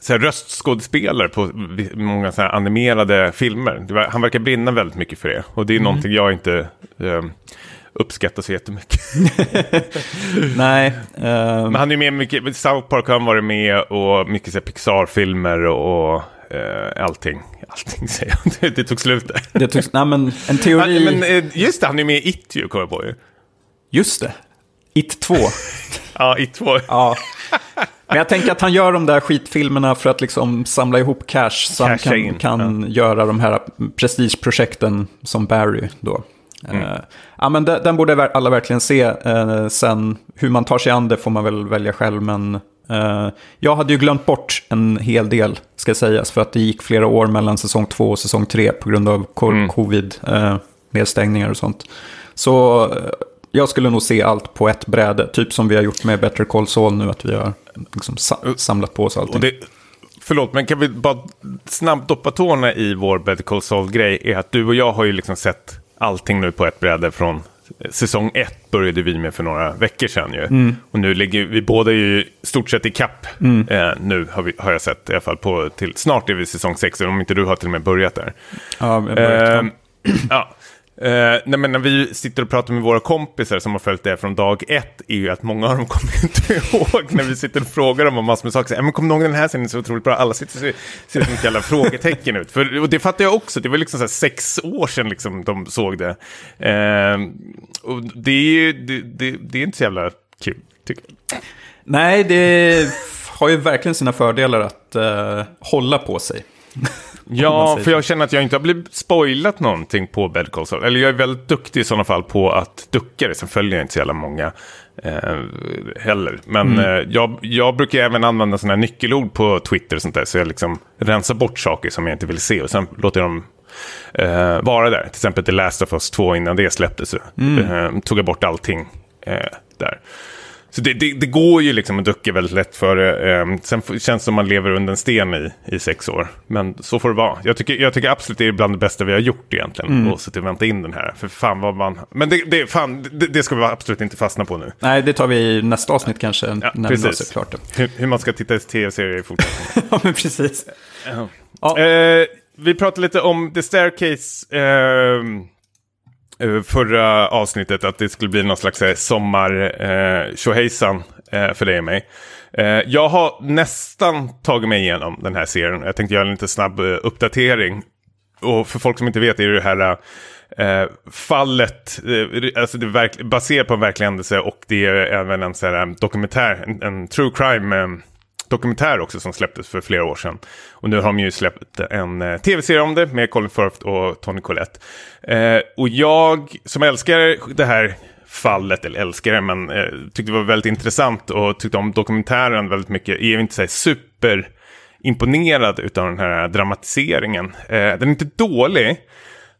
så här, röstskådespelare på många så här animerade filmer. Var, han verkar brinna väldigt mycket för det. Och det är Mm. någonting jag inte eh, uppskattar så jättemycket. *laughs* Nej, eh, Men han är ju med mycket, South Park har han varit med och mycket Pixar-filmer och, och eh, allting. Allting *laughs* säger jag, det, det tog slut där. det tycks, nej men en teori, Han, men eh, just det, han är med i It ju, kommer jag på ju. just det, It 2. *laughs* Ja, It 2. Ja. Men jag tänker att han gör de där skitfilmerna för att liksom samla ihop cash så han Casha kan, in, kan göra de här prestigeprojekten som Barry då. Mm. Eh, ja, men de- den borde alla verkligen se. Eh, sen hur man tar sig an det får man väl välja själv. Men eh, jag hade ju glömt bort en hel del, ska sägas. För att det gick flera år mellan säsong två och säsong tre på grund av Mm. covid, eh, nedstängningar och sånt. Så jag skulle nog se allt på ett bräde. Typ som vi har gjort med Better Call Saul nu. Att vi har liksom sa- samlat på oss allting. Det, förlåt, men kan vi bara snabbt doppa tårna i vår Better Call Saul-grej? Är att du och jag har ju liksom sett allting nu på ett bräde från eh, säsong ett började vi med för några veckor sedan ju. Och nu ligger vi båda ju stort sett i kapp eh, nu har, vi, har jag sett i alla fall på till snart är vi säsong sex, om inte du har till och med börjat där. ja, jag börjar- Ehm, ja. Uh, nej, men när vi sitter och pratar med våra kompisar som har följt det från dag ett är ju att många av dem *laughs* kommer inte ihåg när vi sitter och frågar dem om massor med saker. Så, "Ja, men kommer du ihåg den här scenen så otroligt bra? Alla sitter och ser som ett jävla frågetecken ut. För, och det fattar jag också, det var liksom så här sex år sedan liksom de såg det. Uh, och det är ju det, det, det är inte så jävla kul, tycker jag. Nej, det har ju verkligen sina fördelar att uh, hålla på sig. Ja, för jag känner att jag inte har blivit spoilat någonting på Better Call Saul. Eller jag är väldigt duktig i sådana fall på att ducka det. Sen följer jag inte så jävla många eh, heller. Men Mm. eh, jag, jag brukar även använda sådana här nyckelord på Twitter och sånt där. Så jag liksom rensar bort saker som jag inte vill se. Och sen låter jag dem eh, vara där. Till exempel The Last of Us 2 innan det släpptes. Mm. eh, tog jag bort allting eh, där. Så det, det, det går ju liksom att ducka väldigt lätt för det. Eh, sen känns det som man lever under en sten i, i sex år. Men så får det vara. Jag tycker, jag tycker absolut det är bland det bästa vi har gjort egentligen. Mm. Och suttit och vänta in den här. För fan vad man... Men det, det, fan, det, det ska vi absolut inte fastna på nu. Nej, det tar vi i nästa avsnitt kanske. Ja, när vi precis. sett klart det. Hur, hur man ska titta i tv-serier i fortsättningen. *laughs* ja, men precis. Ja. Eh, vi pratade lite om The Staircase eh, Eh, förra avsnittet. Att det skulle bli någon slags eh, sommar eh, tjohejsan eh, för dig och mig. Eh, jag har nästan tagit mig igenom den här serien. Jag tänkte göra en lite snabb eh, uppdatering. Och för folk som inte vet är det det här eh, fallet, eh, alltså det är baserat på en verklig händelse och det är även en så här, eh, dokumentär, en, en true crime eh, dokumentär också som släpptes för flera år sedan. Och nu har de ju släppt en eh, tv-serie om det med Colin Firth och Tony Collette. Eh, och jag som älskar det här fallet, eller älskar det, men eh, tyckte det var väldigt intressant och tyckte om dokumentären väldigt mycket. Är inte så här super imponerad utav den här dramatiseringen. Eh, den är inte dålig,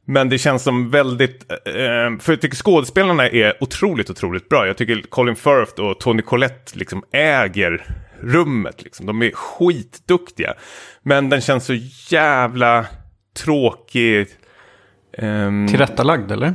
men det känns som väldigt, eh, för jag tycker skådespelarna är otroligt, otroligt bra. Jag tycker Colin Firth och Tony Collette liksom äger rummet. Liksom. De är skitduktiga. Men den känns så jävla tråkig. ehm, Tillrättalagd, eller?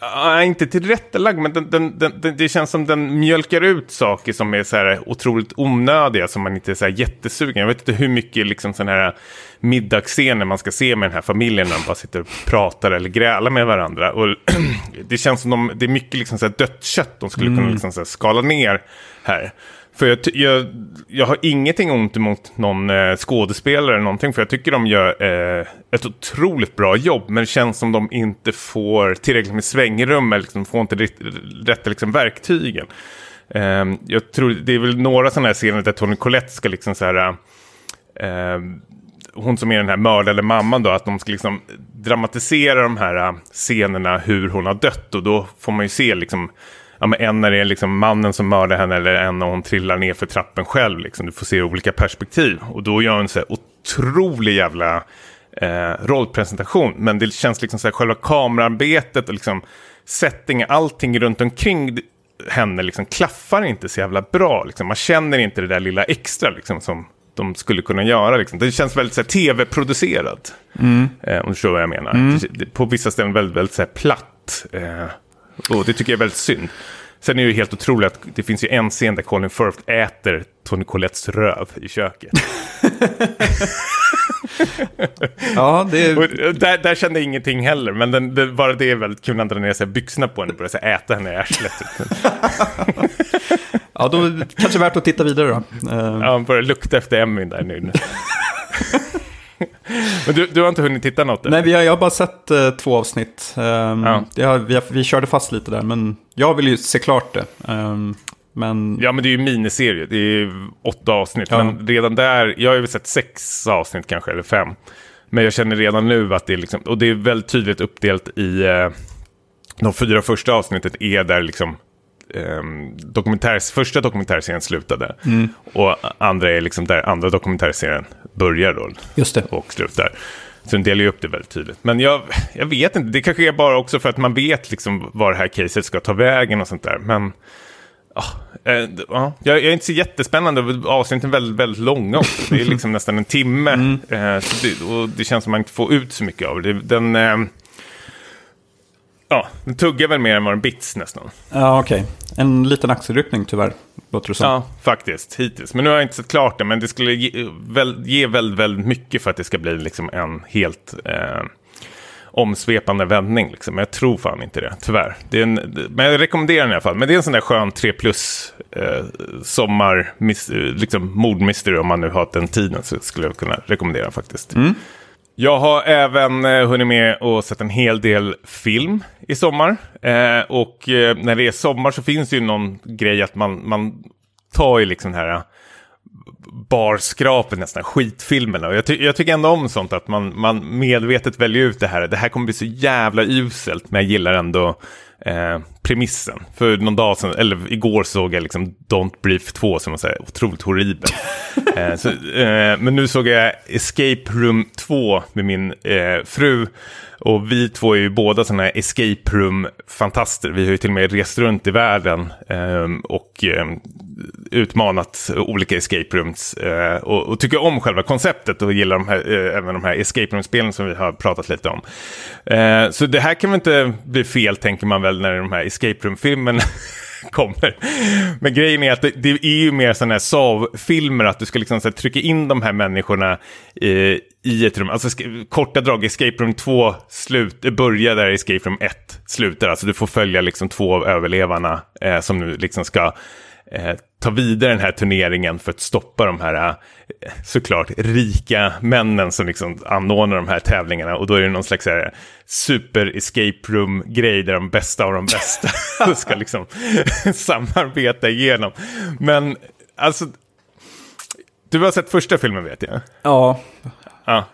Ja, inte tillrättalagd, men den, den, den, det känns som den mjölkar ut saker som är så här otroligt onödiga, som man inte är så här jättesugen. Jag vet inte hur mycket liksom sån här middagsscener man ska se med den här familjen när de bara sitter och pratar eller grälar med varandra. Och *clears throat* det känns som de, det är mycket liksom så här dött kött de skulle kunna liksom så skala ner här. För jag, jag, jag har ingenting ont emot någon eh, skådespelare eller någonting. För jag tycker de gör eh, ett otroligt bra jobb. Men det känns som de inte får tillräckligt med svängrum. Eller liksom får inte rätt, rätta liksom, verktygen. Eh, jag tror det är väl några sådana här scener där Tony Collette ska liksom så här... Eh, ehm, hon som är den här mördade mamman då, att de ska liksom dramatisera de här eh, scenerna hur hon har dött. Och då får man ju se liksom, ja men en när det är liksom mannen som mördar henne eller en när hon trillar ner för trappen själv. Liksom. Du får se olika perspektiv. Och då gör hon så här otrolig jävla eh, rollpresentation. Men det känns liksom så här, själva kamerarbetet och liksom setting, allting runt omkring henne liksom klaffar inte så jävla bra. Liksom. Man känner inte det där lilla extra liksom, som de skulle kunna göra. Liksom. Det känns väldigt så tv-producerat. Mm. Eh, om du förstår vad jag menar. Mm. På vissa ställen väldigt, väldigt så här, platt. Eh, och det tycker jag är väldigt synd. Sen är det ju helt otroligt att det finns ju en scen där Colin Firth äter Tony Colettes röv i köket. *laughs* ja, det är... där, där kände jag ingenting heller, men den, det, bara det är väldigt kul när han drar ner sig byxorna på henne och börjar äta henne i arslet. *laughs* ja, då kanske värt att titta vidare då. Ja, han börjar lukta efter Emmy där nu. *laughs* *laughs* Men du, du har inte hunnit titta något? Eller? Nej, vi har, jag har bara sett uh, två avsnitt. Um, ja. har, vi, har, vi körde fast lite där, men jag vill ju se klart det. Um, men... Ja, men det är ju miniserie. Det är åtta avsnitt. Ja. Men redan där, jag har ju sett sex avsnitt kanske, eller fem. Men jag känner redan nu att det är liksom, och det är väldigt tydligt uppdelat i eh, de fyra första avsnittet är där liksom eh, dokumentärs, första dokumentärserien slutade. Mm. Och andra är liksom där andra dokumentärserien börjar då. Just det. Och slutar. Så den delar ju upp det väldigt tydligt. Men jag, jag vet inte, det kanske är bara också för att man vet liksom var det här caset ska ta vägen och sånt där. Men Oh, eh, ja, jag, är inte så jättespännande. Avsnitten är väldigt, väldigt långa också. Det är liksom *laughs* nästan en timme. Mm. Så det, och det känns som att man inte får ut så mycket av det. Den, eh, ja, den tuggar väl mer än vad den bits nästan. Ja, okej. Okay. En liten axelryckning tyvärr, låter det som. Ja, faktiskt, hittills. Men nu har jag inte sett klart det. Men det skulle ge, väl, ge väldigt, väldigt mycket för att det ska bli liksom en helt... Eh, omsvepande vändning. Liksom. Men jag tror fan inte det, tyvärr. Det en, men jag rekommenderar den i alla fall. Men det är en sån där skön 3 plus eh, sommar, mis, liksom mordmystery om man nu har den tiden. Så skulle jag kunna rekommendera faktiskt. Mm. Jag har även eh, hunnit med och sett en hel del film i sommar. Eh, och eh, när det är sommar så finns det ju någon grej att man, man tar ju liksom den här eh, barskrapet nästan, skitfilmerna. Och jag, ty jag, tycker ändå om sånt att man, man medvetet väljer ut det här. Det här kommer bli så jävla uselt, men jag gillar ändå eh, premissen. För någon dag sedan, eller igår såg jag liksom Don't Brief 2 som var så här otroligt horribel. *laughs* eh, så, eh, men nu såg jag Escape Room 2 med min eh, fru. Och vi två är ju båda sådana här escape room-fantaster. Vi har ju till och med rest runt i världen eh, och eh, utmanat olika escape rooms. Eh, och, tycker om själva konceptet och gillar de här, även de här escape room-spelen som vi har pratat lite om. Så det här kan väl inte bli fel, tänker man väl, när de här escape room-filmerna *laughs* kommer. Men grejen är att det, det är ju mer sådana här SAV-filmer, att du ska liksom här, trycka in de här människorna eh, i ett rum. Alltså korta drag, Escape Room 2 slut, eh, börjar där Escape Room 1 slutar. Alltså du får följa liksom två av överlevarna eh, som nu liksom ska eh, ta vidare den här turneringen för att stoppa de här eh, såklart rika männen som liksom anordnar de här tävlingarna. Och då är det någon slags här, super escape room-grej där de bästa av de bästa *laughs* *laughs* ska liksom *laughs* samarbeta igenom. Men alltså, du har sett första filmen vet jag. Ja. Ja,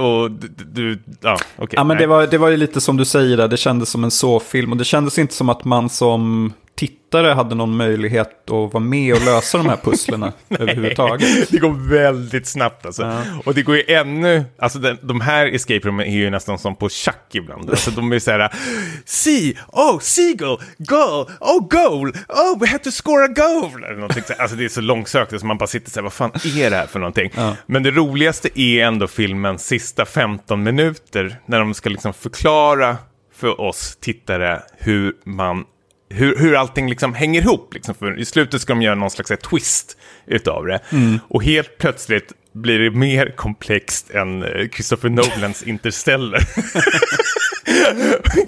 och du, du ja, okej. Okay, ja, men det var, det var ju lite som du säger där, det kändes som en så-film. Och det kändes inte som att man som tittare hade någon möjlighet att vara med och lösa de här pusslerna *laughs* överhuvudtaget. Det går väldigt snabbt alltså. Ja. Och det går ju ännu, alltså den, de här escape roomen är ju nästan som på schack ibland. Alltså de är så här, see, oh, seagull, goal, oh, goal, oh, we have to score a goal. Eller någonting alltså det är så långsökt, så man bara sitter så här, vad fan är det här för någonting? Ja. Men det roligaste är ändå filmens sista 15 minuter, när de ska liksom förklara för oss tittare hur man hur, hur allting liksom hänger ihop. Liksom. För I slutet ska de göra någon slags twist utav det. Mm. Och helt plötsligt blir det mer komplext än eh, Christopher Nolans *laughs* Interstellar. *laughs*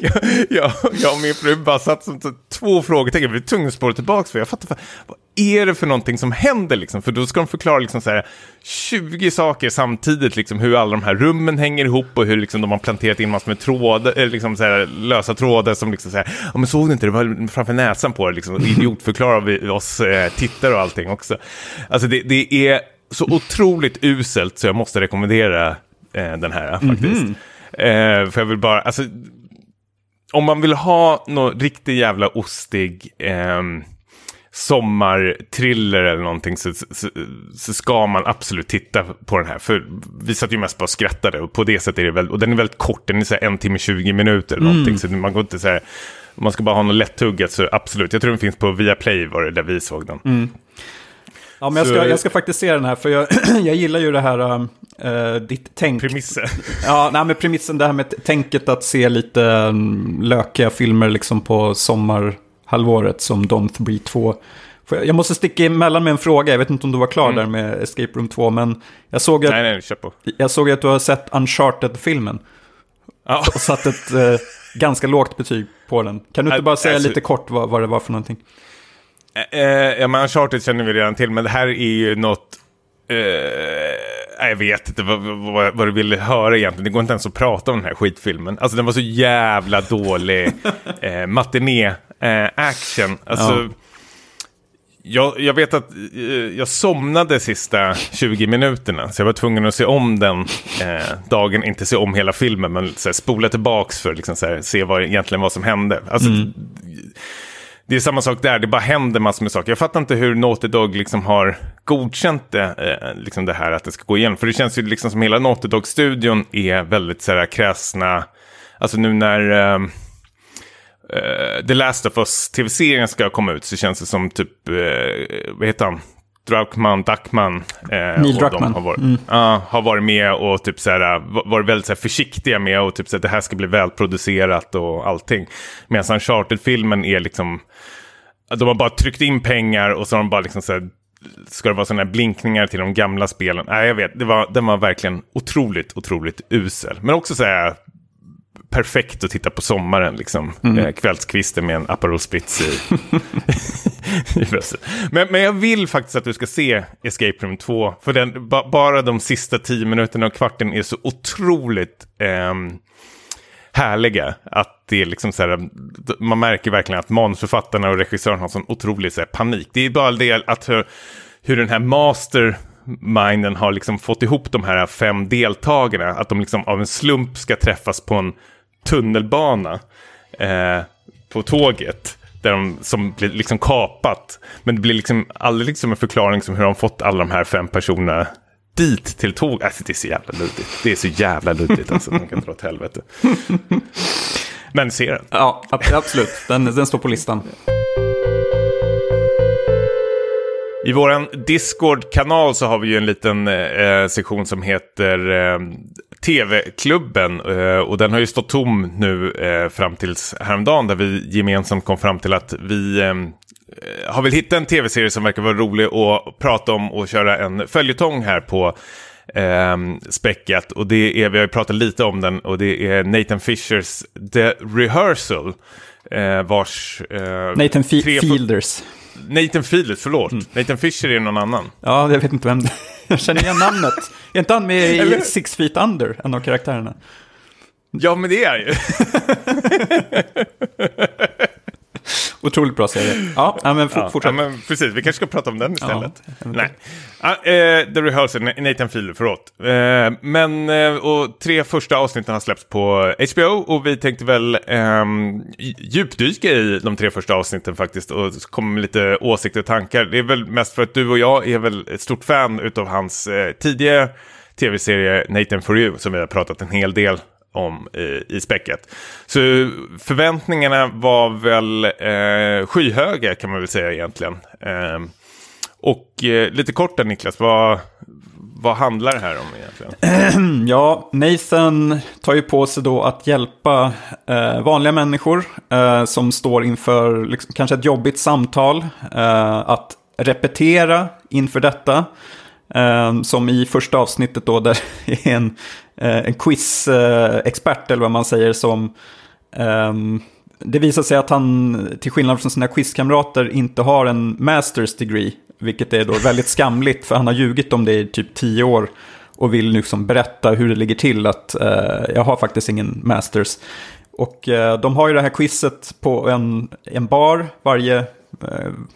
jag, jag, jag och min fru bara satt som två frågetecken. Vi tvungna att spåra tillbaka. För jag fattar, vad är det för någonting som händer liksom? För då ska de förklara liksom så här 20 saker samtidigt, liksom hur alla de här rummen hänger ihop och hur liksom de har planterat in massor med trådar, eh, liksom så här, lösa trådar som liksom så här, ja men såg du inte, det var framför näsan på det, liksom, idiotförklarar vi oss eh, tittare och allting också. Alltså det, det är så otroligt uselt så jag måste rekommendera eh, den här faktiskt. Mm -hmm. eh, för jag vill bara, alltså, om man vill ha någon riktigt jävla ostig eh, sommarthriller eller någonting så, så, så, ska man absolut titta på den här. För vi satt ju mest bara och skrattade och på det sättet är det väldigt, och den är väldigt kort, den är så en timme 20 minuter eller någonting. Mm. Så man går inte så här, om man ska bara ha något lättuggat så absolut. Jag tror den finns på Viaplay var det där vi såg den. Mm. Ja, men jag ska, jag ska faktiskt se den här, för jag, *clears throat* jag gillar ju det här, uh, ditt tänk. Premissen. *laughs* Ja, nej, men premissen, det här med tänket att se lite um, lökiga filmer liksom på sommarhalvåret som 3 2. Jag måste sticka emellan med en fråga, jag vet inte om du var klar mm. där med Escape Room 2, men jag såg att, nej, nej, kör på. Jag såg att du har sett Uncharted-filmen. Ja. Och satt ett uh, ganska lågt betyg på den. Kan du inte bara säga alltså, lite kort vad, vad det var för någonting? Eh, eh, ja, men Uncharted känner vi redan till, men det här är ju något... Eh, jag vet inte vad, vad, vad, du ville höra egentligen. Det går inte ens att prata om den här skitfilmen. Alltså den var så jävla dålig *laughs* eh, matiné-action. Eh, alltså, ja. jag, jag, vet att eh, jag somnade sista 20 minuterna. Så jag var tvungen att se om den eh, dagen. Inte se om hela filmen, men så här, spola tillbaks för att liksom, se vad egentligen vad som hände. Alltså, mm det är samma sak där, det bara händer massor med saker. Jag fattar inte hur Naughty Dog liksom har godkänt det, eh, liksom det här att det ska gå igenom. För det känns ju liksom som hela Naughty Dog-studion är väldigt så här kräsna. Alltså nu när uh, uh, The Last of Us tv-serien ska komma ut så känns det som typ, uh, vad heter han? Druckman, Duckman. Eh, Neil Druckman. Har varit, mm. uh, har varit med och typ så här, varit väldigt så här, försiktiga med och typ så att det här ska bli välproducerat och allting. Medan Uncharted-filmen är liksom, de har bara tryckt in pengar och så har de bara liksom så här, ska det vara sådana här blinkningar till de gamla spelen? Nej, jag vet, det var, den var verkligen otroligt, otroligt usel. Men också så här, perfekt att titta på sommaren, liksom. Mm. Eh, kvällskvisten med en Aperol Spritz i, *laughs* i men, men jag vill faktiskt att du ska se Escape Room 2. För den, ba, bara de sista tio minuterna och kvarten är så otroligt eh, härliga. Att det är liksom så här, man märker verkligen att manusförfattarna och regissören har sån otrolig så här, panik. Det är bara det att hur, hur den här master Minden har liksom fått ihop de här fem deltagarna. Att de liksom av en slump ska träffas på en tunnelbana eh, på tåget. Där de, som blir liksom kapat. Men det blir liksom aldrig liksom en förklaring som hur de fått alla de här fem personerna dit till tåg. Alltså det är så jävla luddigt. Det är så jävla luddigt alltså. Man kan dra åt helvete. *laughs* Men se den. Ja, absolut. Den, den står på listan. I vår Discord-kanal så har vi ju en liten eh, sektion som heter eh, TV-klubben. Eh, och den har ju stått tom nu eh, fram tills häromdagen där vi gemensamt kom fram till att vi eh, har väl hittat en tv-serie som verkar vara rolig att prata om och köra en följetong här på eh, späckat. Och det är, vi har ju pratat lite om den och det är Nathan Fishers The Rehearsal. Eh, vars... Eh, Nathan Fielders. Nathan Fielders, förlåt. Mm. Nathan Fisher är någon annan. Ja, jag vet inte vem det är. Jag känner igen namnet. Är inte han med i Six Feet Under, en av karaktärerna? Ja, men det är ju. *laughs* Otroligt bra serie. Ja, men for, ja, fortsätt. Ja, men precis, vi kanske ska prata om den istället. Ja, Nej. Uh, uh, The Rehearsal, Nathan Fielder, förlåt. Uh, men, uh, och tre första avsnitten har släppts på HBO och vi tänkte väl um, djupdyka i de tre första avsnitten faktiskt och komma med lite åsikter och tankar. Det är väl mest för att du och jag är väl ett stort fan av hans uh, tidiga tv-serie Nathan For You som vi har pratat en hel del om i, i späcket. Så förväntningarna var väl eh, skyhöga kan man väl säga egentligen. Eh, och eh, lite kort där Niklas, vad, vad handlar det här om egentligen? *clears throat* Ja, Nathan tar ju på sig då att hjälpa eh, vanliga människor eh, som står inför liksom, kanske ett jobbigt samtal. Eh, att repetera inför detta. Ehm, som i första avsnittet då, där *laughs* är en, eh, en quiz-expert, eller vad man säger, som um, det visar sig att han, till skillnad från sina quizkamrater, inte har en masters degree. Vilket är då väldigt skamligt, för han har ljugit om det i typ tio år. Och vill liksom berätta hur det ligger till att eh, jag har faktiskt ingen masters. Och eh, de har ju det här quizet på en, en bar varje,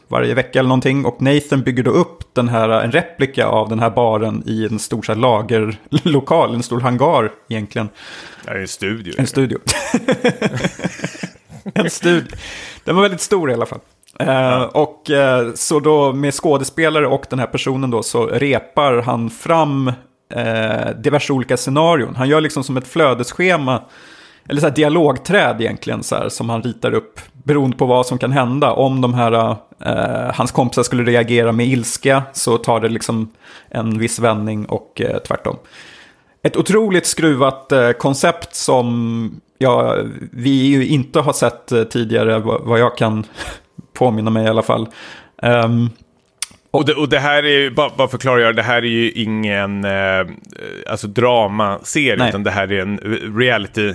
varje vecka eller någonting. Och Nathan bygger då upp den här, en replika av den här baren i en stor så här, lagerlokal, en stor hangar egentligen. Är en studio. En studio. *laughs* en studio. Den var väldigt stor i alla fall. Uh, och uh, så då med skådespelare och den här personen då så repar han fram uh, diverse olika scenarion. Han gör liksom som ett flödesschema, eller så här dialogträd egentligen, så här, som han ritar upp beroende på vad som kan hända. Om de här, hans kompisar skulle reagera med ilska så tar det liksom en viss vändning och tvärtom. Ett otroligt skruvat koncept som ja, vi ju inte har sett tidigare, vad jag kan *laughs* påminna mig i alla fall. Um, och, det, och det här är ju, bara, bara för att klargöra, det här är ju ingen eh, alltså dramaserie, utan det här är en reality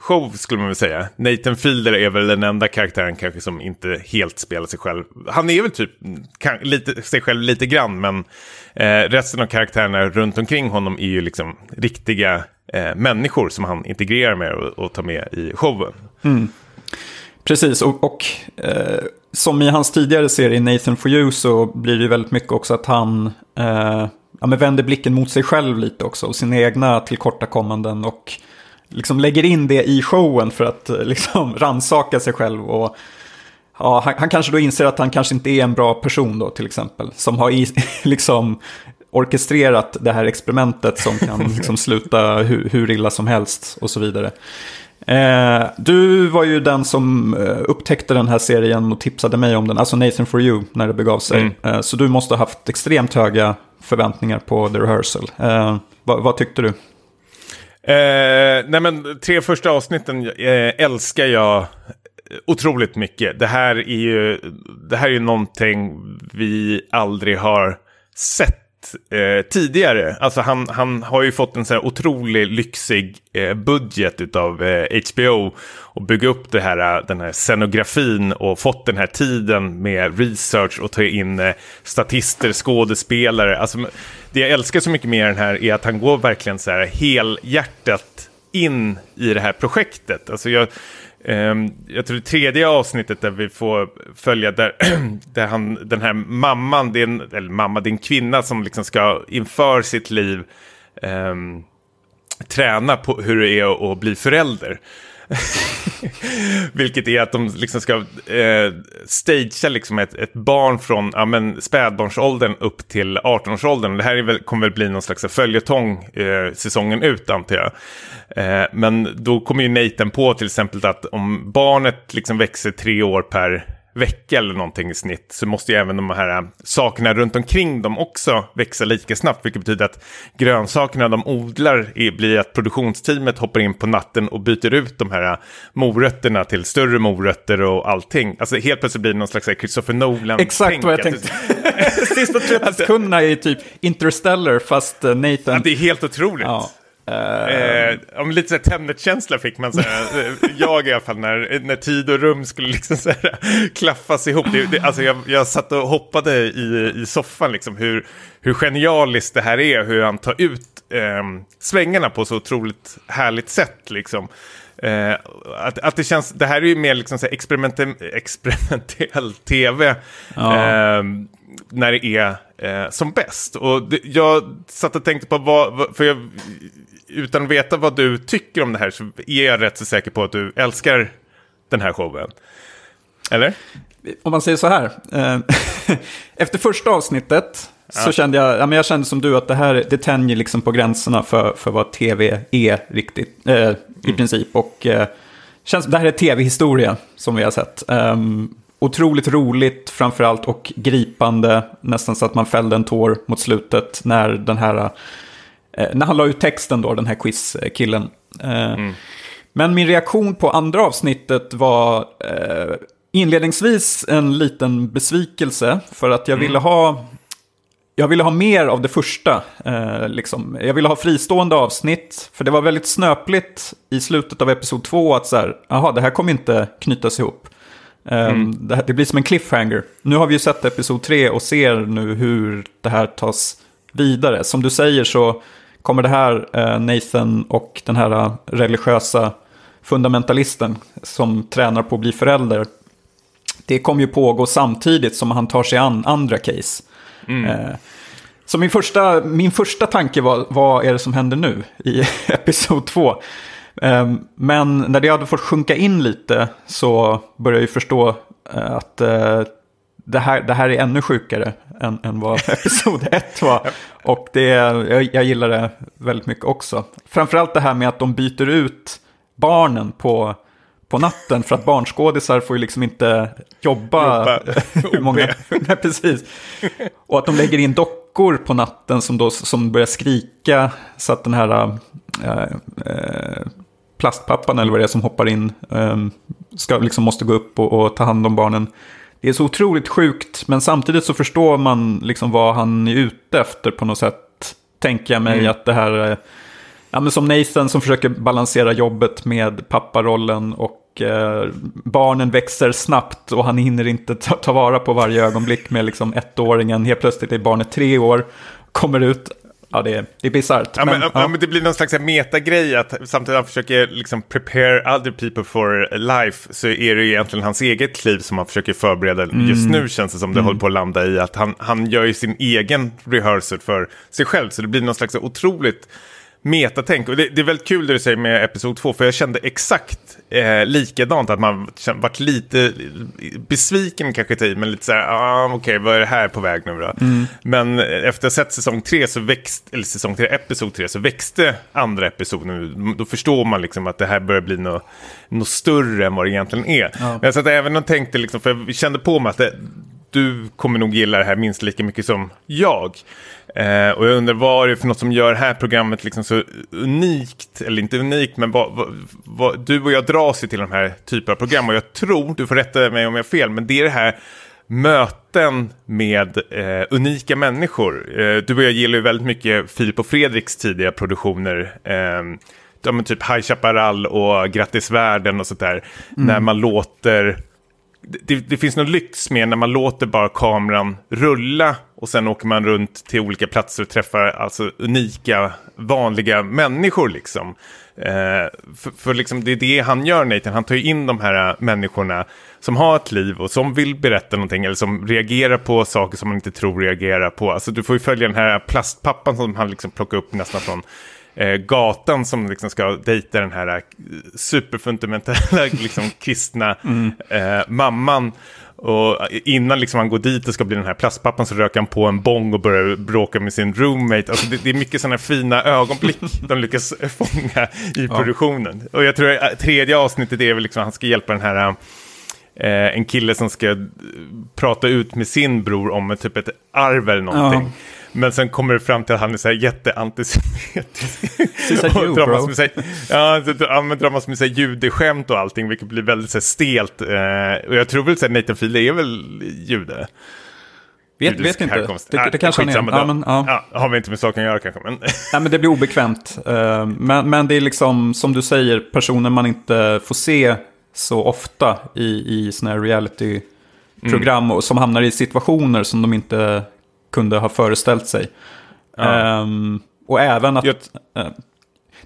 show skulle man väl säga. Nathan Fielder är väl den enda karaktären kanske som inte helt spelar sig själv. Han är väl typ kan, lite, sig själv lite grann, men eh, resten av karaktärerna runt omkring honom är ju liksom riktiga eh, människor som han integrerar med och, och tar med i showen. Mm. Precis, och, och eh, som i hans tidigare serie Nathan for you så blir det väldigt mycket också att han eh, ja, men vänder blicken mot sig själv lite också och sina egna tillkortakommanden och liksom lägger in det i showen för att eh, liksom *laughs* ransaka sig själv och ja, han, han, kanske då inser att han kanske inte är en bra person då till exempel som har i, *laughs* liksom orkestrerat det här experimentet som kan *laughs* liksom sluta hur, hur illa som helst och så vidare. Eh, du var ju den som eh, upptäckte den här serien och tipsade mig om den, alltså Nathan for you, när det begav sig. Mm. Eh, så du måste ha haft extremt höga förväntningar på The Rehearsal. Eh, vad, vad, tyckte du? Eh, nej men tre första avsnitten eh, älskar jag otroligt mycket. Det här är ju, det här är ju någonting vi aldrig har sett eh, tidigare. Alltså han, han har ju fått en så här otrolig lyxig eh, budget av eh, HBO och bygga upp det här, eh, den här scenografin och fått den här tiden med research och ta in eh, statister, skådespelare. Alltså, det jag älskar så mycket med den här är att han går verkligen så här helhjärtat in i det här projektet. Alltså jag, Um, jag tror det tredje avsnittet där vi får följa där, *clears throat* där han, den här mamman, det är en, eller mamma, det är en kvinna som liksom ska inför sitt liv um, träna på hur det är att bli förälder. *laughs* Vilket är att de liksom ska eh, stagea liksom ett, ett barn från ja, men spädbarnsåldern upp till 18-årsåldern. Det här är väl, kommer väl bli någon slags följetong eh, säsongen ut antar jag. Eh, men då kommer ju Nathan på till exempel att om barnet liksom växer tre år per vecka eller någonting i snitt så måste ju även de här sakerna runt omkring dem också växa lika snabbt. Vilket betyder att grönsakerna de odlar är, blir att produktionsteamet hoppar in på natten och byter ut de här morötterna till större morötter och allting. Alltså helt plötsligt blir det någon slags Christopher Nolan. Exakt vad jag tänkte. *laughs* Sista 30 sekunderna är typ Interstellar fast Nathan. Ja, det är helt otroligt. Ja. Eh, om lite Tenet-känsla fick man säga. *laughs* Eh, jag i alla fall när, när tid och rum skulle liksom så här, klaffas ihop. Det, det, alltså jag, jag satt och hoppade i, i soffan liksom hur, hur genialiskt det här är. Hur han tar ut eh, svängarna på så otroligt härligt sätt liksom. Eh, att, att det känns, det här är ju mer liksom så experimentell, tv. Ja. Eh, när det är eh, som bäst. Och det, jag satt och tänkte på vad, för jag, utan att veta vad du tycker om det här så är jag rätt så säker på att du älskar den här showen. Eller? Om man säger så här. Eh, *laughs* efter första avsnittet ja. så kände jag, ja, men jag kände som du att det här det tänjer liksom på gränserna för, för vad tv är riktigt. Eh, I mm. princip. Och eh, känns, det här är tv-historia som vi har sett. Um, otroligt roligt framförallt och gripande. Nästan så att man fällde en tår mot slutet när den här när han la ut texten då, den här quizkillen. Eh, mm. Men min reaktion på andra avsnittet var eh, inledningsvis en liten besvikelse. För att jag mm. ville ha... jag ville ha mer av det första. Eh, liksom. Jag ville ha fristående avsnitt, för det var väldigt snöpligt i slutet av episod två att så här, jaha, det här kommer inte knytas ihop. Eh, mm. det, det, blir som en cliffhanger. Nu har vi ju sett episod tre och ser nu hur det här tas vidare. Som du säger så kommer det här eh, Nathan och den här religiösa fundamentalisten som tränar på att bli förälder. Det kommer ju pågå samtidigt som han tar sig an andra case. Mm. Eh, så min första, min första tanke var, vad är det som händer nu i *laughs* episod 2? Eh, men när det hade fått sjunka in lite så började jag ju förstå eh, att det här, det här är ännu sjukare än, än vad *laughs* episod 1 var. Och det, jag, jag gillar det väldigt mycket också. Framförallt det här med att de byter ut barnen på, på natten för att barnskådisar får ju liksom inte jobba. *laughs* hur många, *laughs* nej, precis. Och att de lägger in dockor på natten som, då, som börjar skrika så att den här äh, äh, plastpappan eller vad det är som hoppar in äh, ska, liksom måste gå upp och, och ta hand om barnen. Det är så otroligt sjukt, men samtidigt så förstår man liksom vad han är ute efter på något sätt. Tänker jag mig mm. att det här ja, men som Nathan som försöker balansera jobbet med papparollen och eh, barnen växer snabbt och han hinner inte ta, ta vara på varje ögonblick med liksom ettåringen. Helt plötsligt är barnet tre år, kommer ut, Ja, det är, det är bisarrt. Ja, men, ja. men det blir någon slags metagrej att samtidigt han försöker liksom prepare other people for life så är det egentligen hans eget liv som han försöker förbereda mm. just nu känns det som det mm. håller på att landa i. Att han, han gör ju sin egen rehearsal för sig själv så det blir någon slags otroligt metatänk. Och det, det, är väldigt kul det du säger med Episod 2, för jag kände exakt eh, likadant. Att man varit lite besviken kanske till, men lite så här, ah, okej, okay, vad är det här på väg nu då? Mm. Men efter att ha sett säsong 3, så växte, eller säsong 3, Episod 3, så växte andra episoden. Då förstår man liksom att det här börjar bli något, något större än vad det egentligen är. Ja. Men jag satt även och tänkte, liksom, för jag kände på mig att det, du kommer nog gilla det här minst lika mycket som jag. Eh, och jag undrar vad är det för något som gör det här programmet liksom så unikt, eller inte unikt, men vad, vad, vad, du och jag dras ju till de här typerna av program och jag tror, du får rätta mig om jag har fel, men det är det här möten med eh, unika människor. Eh, du och jag gillar ju väldigt mycket Filip och Fredriks tidiga produktioner. Eh, de typ High Chaparral och Grattis Världen och sånt där. Mm. När man låter det, det, finns någon lyx med när man låter bara kameran rulla och sen åker man runt till olika platser och träffar alltså unika, vanliga människor liksom. Eh, för, för liksom det är det han gör, Nathan. Han tar ju in de här människorna som har ett liv och som vill berätta någonting eller som reagerar på saker som man inte tror reagerar på. Alltså du får ju följa den här plastpappan som han liksom plockar upp nästan från eh, gatan som liksom ska dejta den här eh, superfundamentala *laughs* liksom, kristna mm. eh, mamman. Och innan liksom han går dit och ska bli den här plastpappan så röker han på en bong och börjar bråka med sin roommate. Alltså det, det är mycket sådana fina ögonblick *laughs* de lyckas fånga i produktionen. Ja. Och jag tror att tredje avsnittet är väl liksom att han ska hjälpa den här eh, en kille som ska prata ut med sin bror om typ ett arv eller någonting. Ja. Men sen kommer det fram till att han är så här jätteantisemitisk. *laughs* och drar massor med, här, ja, drar massor med judeskämt och allting, vilket blir väldigt så här, stelt. Eh, och jag tror väl att Nathan Fielder är väl jude. Vet, vet inte. Det, det, det kanske han är. Ja, men, ja. Ja, har vi inte med saken att göra kanske. Men... *laughs* ja, men det blir obekvämt. Uh, men, men det är liksom, som du säger, personer man inte får se så ofta i, i sådana här reality-program. Mm. som hamnar i situationer som de inte kunde ha föreställt sig. Ja. Um, och även att... Jag... Uh,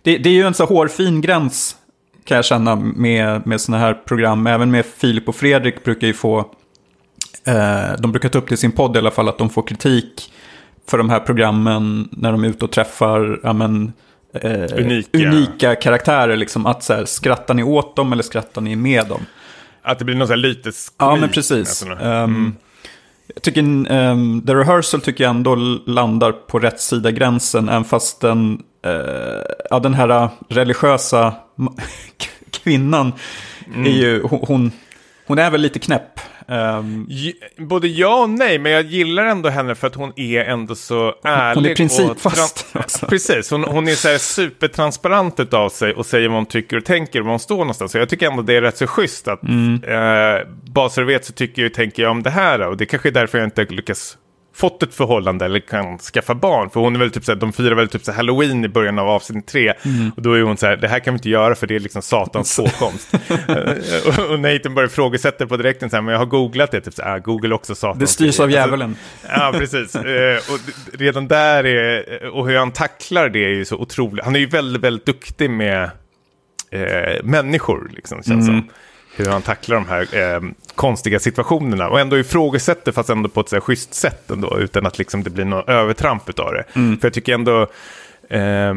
det, det, är ju en så hårfin gräns kan jag känna med, med sådana här program. Även med Filip och Fredrik brukar ju få... Uh, de brukar ta upp det i sin podd i alla fall att de får kritik för de här programmen när de är ute och träffar ja, men, uh, unika. unika. karaktärer. Liksom, att så här, skrattar ni åt dem eller skrattar ni med dem? Att det blir något så här lite skvip. Ja, men precis. Um, mm. Jag tycker um, The Rehearsal tycker jag ändå landar på rätt sida gränsen. Även fast den, uh, ja, den här religiösa *laughs* kvinnan mm. är ju, hon, hon är väl lite knäpp. Um, Både ja och nej, men jag gillar ändå henne för att hon är ändå så ärlig. Hon är principfast. Och precis, hon, hon är så här supertransparent av sig och säger vad hon tycker och tänker och var hon står någonstans. Så jag tycker ändå det är rätt så schysst att mm. eh, bara så du vet så tycker jag och tänker jag om det här och det kanske är därför jag inte lyckas fått ett förhållande eller kan skaffa barn. För hon är väl typ så här, de firar väl typ så halloween i början av avsnitt tre. Mm. Och då är hon så här, det här kan vi inte göra för det är liksom satans *laughs* påkomst. och, och Nathan börjar ifrågasätta på direkten så här, men jag har googlat det, typ så här, Google också satans. Det styrs av alltså, djävulen. Alltså, *laughs* ja, precis. Eh, och redan där är, och hur han tacklar det är ju så otroligt. Han är ju väldigt, väldigt duktig med eh, människor, liksom, känns mm. som hur han tacklar de här eh, konstiga situationerna och ändå ifrågasätter fast ändå på ett så här, schysst sätt ändå utan att liksom, det blir något övertramp av det. Mm. För jag tycker ändå eh,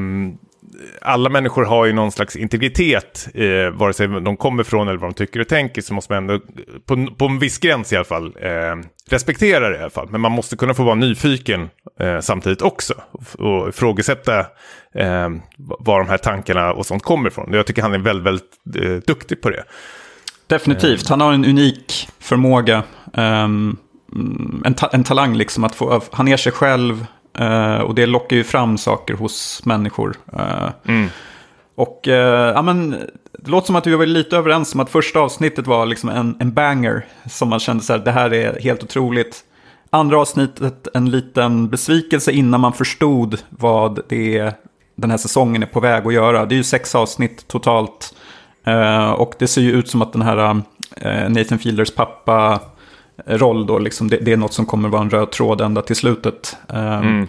alla människor har ju någon slags integritet, eh, vare sig de kommer från eller vad de tycker och tänker, så måste man ändå, på, på en viss gräns i alla fall, eh, respektera det i alla fall. Men man måste kunna få vara nyfiken eh, samtidigt också och, och ifrågasätta eh, var de här tankarna och sånt kommer ifrån. Jag tycker han är väldigt, väldigt eh, duktig på det. Definitivt, han har en unik förmåga, um, en, ta en, talang liksom att få, han är sig själv uh, och det lockar ju fram saker hos människor. Uh, mm. Och uh, ja, men, det låter som att vi var lite överens om att första avsnittet var liksom en, en banger som man kände så här, det här är helt otroligt. Andra avsnittet en liten besvikelse innan man förstod vad det är den här säsongen är på väg att göra. Det är ju sex avsnitt totalt. Uh, och det ser ju ut som att den här uh, Nathan Fielders pappa roll då, liksom, det, det, är något som kommer vara en röd tråd ända till slutet. Um, mm.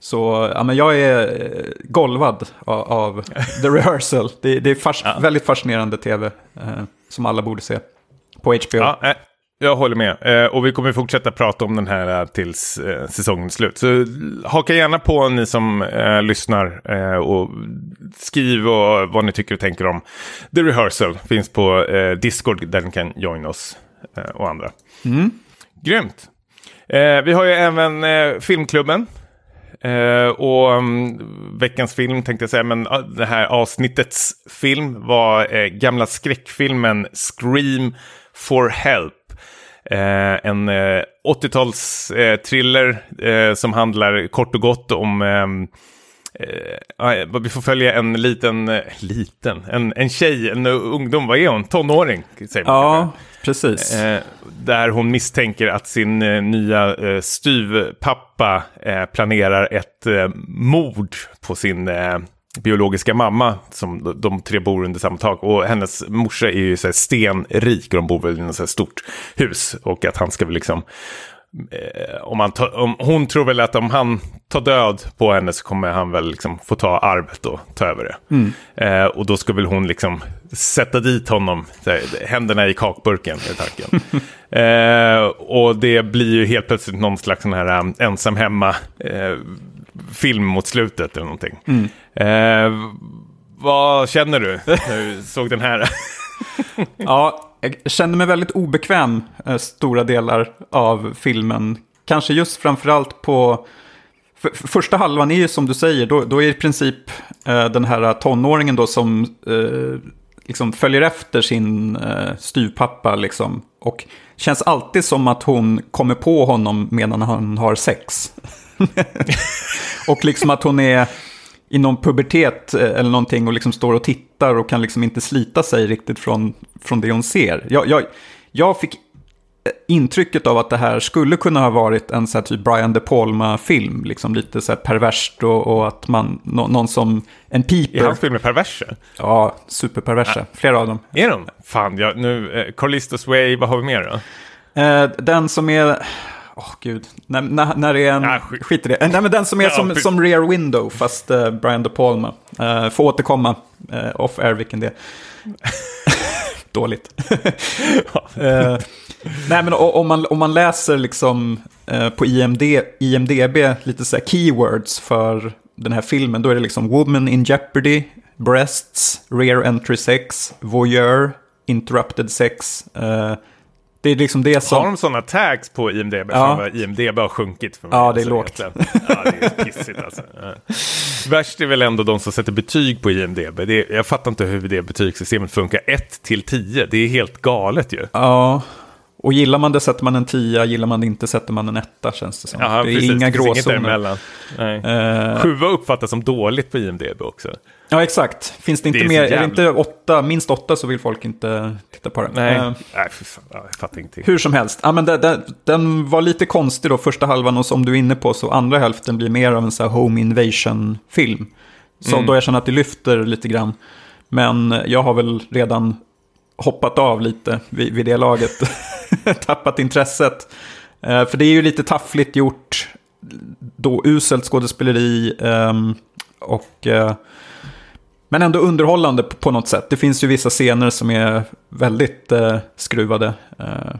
Så ja, men jag är golvad av, av The *laughs* Rehearsal. Det, det är fas ja. väldigt fascinerande tv uh, som alla borde se på HBO. Ja, jag håller med. Eh, och vi kommer fortsätta prata om den här eh, tills eh, säsongen är slut. Så haka gärna på ni som eh, lyssnar eh, och skriv och, vad ni tycker och tänker om The Rehearsal. Finns på eh, Discord där ni kan joina oss och andra. Mm. Grymt. vi har ju även Filmklubben. och um, veckans film tänkte jag säga, men uh, det här avsnittets film var gamla skräckfilmen Scream for Help Eh, en eh, 80-tals eh, som handlar kort och gott om ehm, eh, vi får följa en liten, eh, liten, en, en tjej, en ungdom, vad är hon? Tonåring? Säger man ja, precis. Eh, där hon misstänker att sin nya eh, styvpappa planerar ett mord på sin biologiska mamma som de, tre bor under samma tak. Och hennes morsa är ju så här stenrik och de bor väl i ett stort hus. Och att han ska väl liksom... Eh, om, han ta, om hon tror väl att om han tar död på henne så kommer han väl liksom få ta arvet och ta över det. Mm. Eh, och då ska väl hon liksom sätta dit honom, här, händerna i kakburken är tanken. *laughs* eh, och det blir ju helt plötsligt någon slags sån här um, ensam hemma eh, film mot slutet eller någonting. Mm. Eh, vad känner du när du såg den här? *laughs* ja, jag kände mig väldigt obekväm eh, stora delar av filmen. Kanske just framförallt på... För, för första halvan är ju som du säger, då, då är i princip eh, den här tonåringen då som eh, liksom följer efter sin eh, styvpappa liksom. Och känns alltid som att hon kommer på honom medan han har sex. *laughs* och liksom att hon är i någon pubertet eh, eller någonting och liksom står och tittar och kan liksom inte slita sig riktigt från, från det hon ser. Jag, jag, jag fick intrycket av att det här skulle kunna ha varit en så här typ Brian De Palma-film. Liksom lite så här perverst och, och att man, no, någon som, en piper. Är hans filmer perversa? Ja, superperversa. Ja. Flera av dem. Är de? Fan, jag, nu, eh, Carlistos Way, vad har vi mer då? Eh, den som är, oh, gud, när, när, när det är en... Ja, skit. skit i det. Nej, men den som är som, som Rear Window, fast uh, Brian De Palma. Uh, får återkomma uh, off-air vilken det är. *laughs* Dåligt. uh, *laughs* nej, men om man, om man läser liksom uh, på IMD, IMDB lite så keywords för den här filmen, då är det liksom Woman in Jeopardy, Breasts, Rear Entry Sex, Voyeur, Interrupted Sex, det är liksom det som... Har de sådana tags på IMDB? Ja. IMDB har sjunkit för mig. Ja, det är lågt. Ja, det är pissigt alltså. Ja. Värst är väl ändå de som sätter betyg på IMDB. Är, jag fattar inte hur det betygssystemet funkar. 1 till 10, det är helt galet ju. Ja. Och gillar man det sätter man en tia, gillar man det inte sätter man en etta känns det som. Jaha, det är precis. inga gråzoner. Eh, Sjua uppfattas som dåligt på IMDB också. Ja, exakt. Finns det inte Det är mer, är det inte åtta, minst åtta så vill folk inte titta på det. Nej, Eh, Nej för fan. Ja, jag fattar ingenting. Hur som helst, ja, men den, den, den var lite konstig då, första halvan och som du är inne på så andra hälften blir mer av en så här home invasion-film. Så Mm. då jag känner att det lyfter lite grann. Men jag har väl redan hoppat av lite vid, vid det laget. *laughs* Tappat intresset. Eh, för det är ju lite taffligt gjort. Då uselt skådespeleri. ehm, och... eh, men ändå underhållande på, något sätt. Det finns ju vissa scener som är väldigt eh, skruvade. Eh,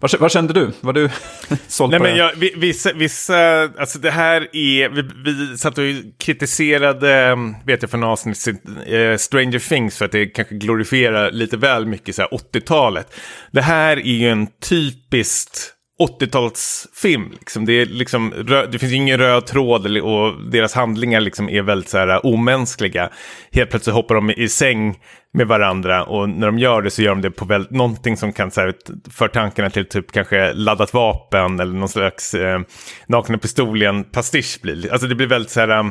vad, vad kände du? Var du *laughs* såld Nej på men jag, vi- vissa, vissa, alltså det här är, vi, vi satt och kritiserade, vet jag från avsnittet, eh, Stranger Things för att det kanske glorifierar lite väl mycket så här 80-talet. Det här är ju en typiskt 80-talsfilm. Liksom. Det, liksom, det finns ju ingen röd tråd och deras handlingar liksom är väldigt så här, äh, omänskliga. Helt plötsligt hoppar de i säng med varandra och när de gör det så gör de det på väldigt, någonting som kan så här, för tankarna till typ kanske laddat vapen eller någon slags eh, nakna pistolen pastisch blir. Alltså det blir väldigt så här...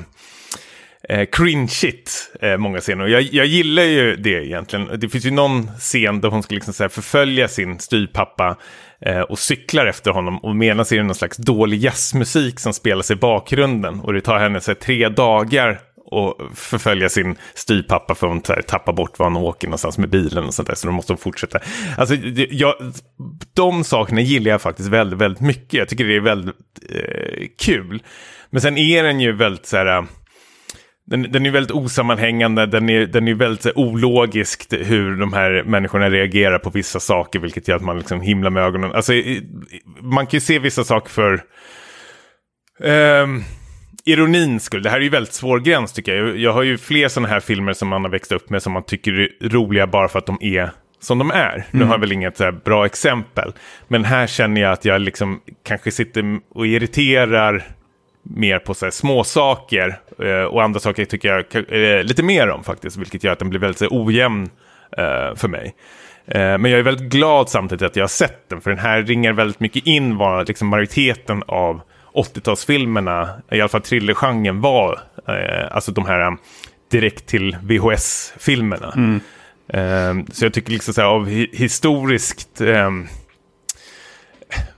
eh, cringeigt, eh, många scener. Och jag, jag gillar ju det egentligen. Det finns ju någon scen där hon ska liksom så här förfölja sin styvpappa eh, och cyklar efter honom. Och medan är det någon slags dålig jazzmusik som spelas i bakgrunden. Och det tar henne så här, tre dagar att förfölja sin styvpappa för hon här, tappar bort var han åker någonstans med bilen och sånt där. Så de måste fortsätta. Alltså, jag, de sakerna gillar jag faktiskt väldigt, väldigt mycket. Jag tycker det är väldigt eh, kul. Men sen är den ju väldigt så här... Eh, den, den är väldigt osammanhängande, den är, den är väldigt så här, ologisk hur de här människorna reagerar på vissa saker, vilket gör att man liksom himlar med ögonen. Alltså, man kan ju se vissa saker för ehm, ironins skull. Det här är ju väldigt svår gräns tycker jag. Jag, har ju fler sådana här filmer som man har växt upp med som man tycker är roliga bara för att de är som de är. Nu har jag väl inget så bra exempel. Men här känner jag att jag liksom kanske sitter och irriterar mer på så här små saker eh, och andra saker tycker jag eh, lite mer om faktiskt, vilket gör att den blir väldigt så ojämn eh, för mig. Eh, men jag är väldigt glad samtidigt att jag har sett den, för den här ringar väldigt mycket in vad liksom, majoriteten av 80-talsfilmerna, i alla fall thrillergenren, var. Eh, alltså de här direkt till VHS-filmerna. Eh, så jag tycker liksom så här, av hi- historiskt...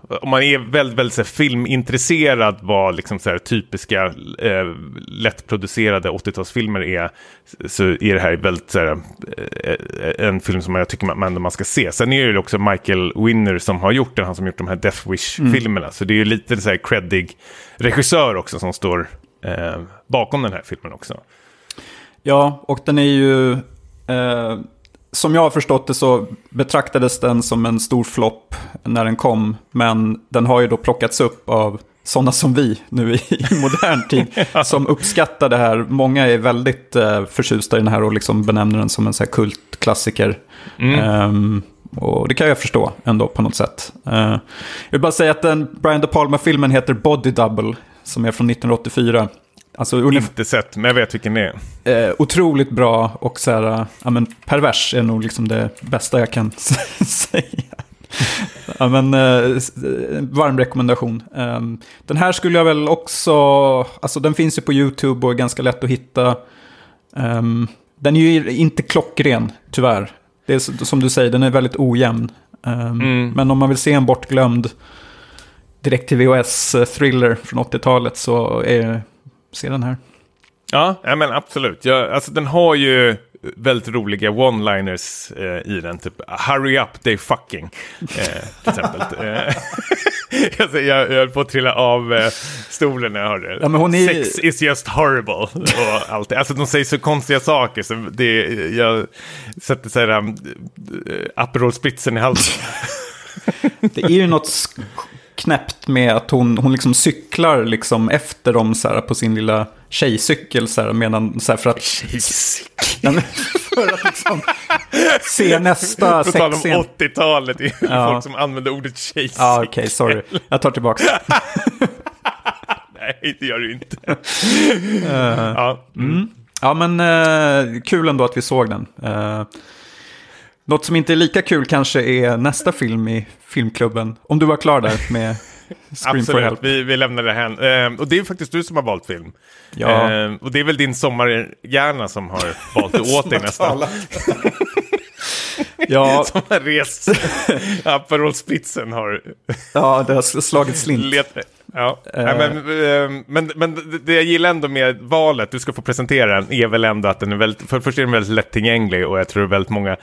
om man är väldigt, väldigt så filmintresserad vad liksom, så här, typiska eh, lättproducerade 80-talsfilmer är så är det här väldigt så här, eh, en film som jag tycker man, man, man ska se. Sen är det ju också Michael Winner som har gjort den, han som gjort de här Death Wish-filmerna. Så det är ju lite så här creddig regissör också som står eh, bakom den här filmen också. Ja, och den är ju... Som jag har förstått det så betraktades den som en stor flopp när den kom. Men den har ju då plockats upp av sådana som vi nu i, *laughs* i modern tid. *laughs* Som uppskattar det här. Många är väldigt eh, förtjusta i den här och liksom benämner den som en så här kultklassiker. Ehm, och det kan jag förstå ändå på något sätt. Eh, jag vill bara säga att den Brian De Palma-filmen heter Body Double. Som är från 1984. Alltså Inte sett, men jag vet vilken det är. Eh, otroligt bra och så här, ja, men pervers är nog liksom det bästa jag kan *laughs* säga. ja, men, eh, eh, varm rekommendation. Eh, den här skulle jag väl också, alltså den finns ju på YouTube och är ganska lätt att hitta. Eh, den är ju inte klockren, tyvärr. Det är som du säger, den är väldigt ojämn. Eh, Men om man vill se en bortglömd direkt till VHS-thriller från 80-talet så är, se den här. Ja, ja men absolut. Jag, alltså, den har ju väldigt roliga one-liners eh, i den. Typ hurry up, they fucking. Eh, till exempel. *laughs* Eh, *laughs* alltså, jag, jag höll på att trilla av eh, stolen när jag hörde det. Ja, men hon är- Sex is just horrible. Och allt. Alltså de säger så konstiga saker. Så det, jag sätter så här, um, Aperol Spritzen i halsen. *laughs* Det är ju något knäppt med att hon, hon liksom cyklar liksom efter dem så här, på sin lilla tjejcykel så här, medan, så här, för att, men för att liksom se nästa På tal om sexscen. 80-talet, det är Ja. folk som använder ordet tjejcykel. Ja, okej, sorry. Jag tar tillbaka. *laughs* Nej, det gör du inte. *laughs* Eh, ja. Ja, men eh, kul ändå att vi såg den. Eh, Något som inte är lika kul kanske är nästa film i filmklubben. Om du var klar där med *laughs* Scream for Help. Vi, vi lämnar det här. Eh, och det är faktiskt du som har valt film. Ja. Eh, och det är väl din sommarhjärna som har valt det *laughs* åt dig nästan. *laughs* Ja, Som har rest. Aperol Spritzen har ja, det har slagit slint. let. Ja. Eh. Nej, men, eh, men, men det- jag gillar ändå med valet, du ska få presentera den, är väl ändå att den är väldigt, för det första är den väldigt lättillgänglig och jag tror väldigt många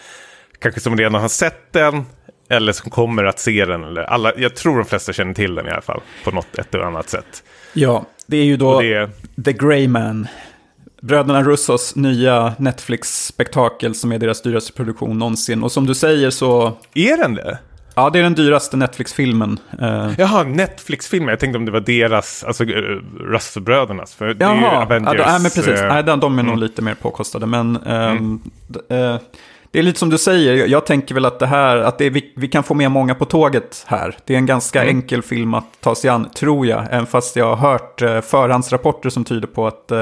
kanske som redan har sett den eller som kommer att se den. Eller alla, jag tror de flesta känner till den i alla fall på något ett eller annat sätt. Ja, det är ju då det The Grey Man. Bröderna Russos nya Netflix-spektakel som är deras dyraste produktion någonsin. Och som du säger så, är den det? ja det är den dyraste Netflix-filmen. Eh, Jaha, Netflix-filmer. Jag tänkte om det var deras, alltså uh, Russell-brödernas. För det är ju Jaha, ja, Avengers. då- nej, men precis. eh, Nej, de, de är nog lite mer påkostade. Men d- eh, det är lite som du säger. Jag, tänker väl att det här, att det är, vi, vi kan få med många på tåget här. Det är en ganska enkel film att ta sig an, tror jag. Även fast jag har hört eh, förhandsrapporter som tyder på att eh,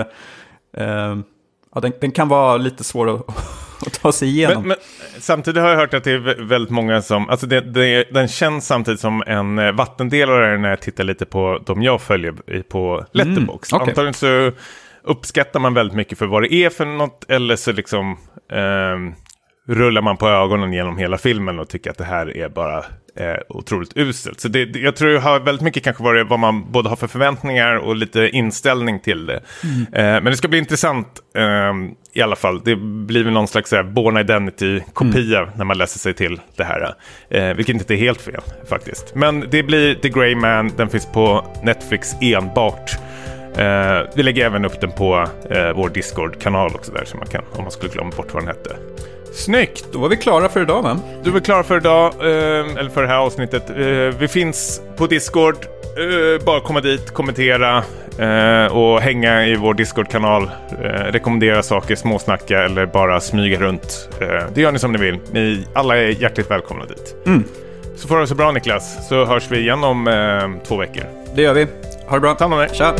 eh, ja, den, den kan vara lite svår att, *laughs* att ta sig igenom. Men, men samtidigt har jag hört att det är vä- väldigt många som, alltså det, det, den känns samtidigt som en eh, vattendelare när jag tittar lite på de jag följer på Letterboxd. okej. Antagligen så uppskattar man väldigt mycket för vad det är för något, eller så liksom ehm, rullar man på ögonen genom hela filmen och tycker att det här är bara eh, otroligt uselt. Så det, jag tror det har väldigt mycket kanske varit vad man både har för förväntningar och lite inställning till det. Eh, men det ska bli intressant ehm, i alla fall. Det blir väl någon slags här, Born Identity-kopia när man läser sig till det här. Eh, vilket inte är helt fel faktiskt. Men det blir The Grey Man, den finns på Netflix enbart. Eh, vi lägger även upp den på eh, vår Discord-kanal också där, så man kan, om man skulle glömma bort vad den hette. Snyggt! Då var vi klara för idag va? Du är klar för idag, eh, eller för det här avsnittet. Eh, vi finns på Discord. Eh, bara komma dit, kommentera och hänga i vår Discord-kanal. Rekommendera saker, småsnacka eller bara smyga runt. Det gör ni som ni vill. Ni alla är hjärtligt välkomna dit. Så får du det så bra Niklas, så hörs vi igen om två veckor. Det gör vi. Ha det bra. Ta hand om dig. Tja!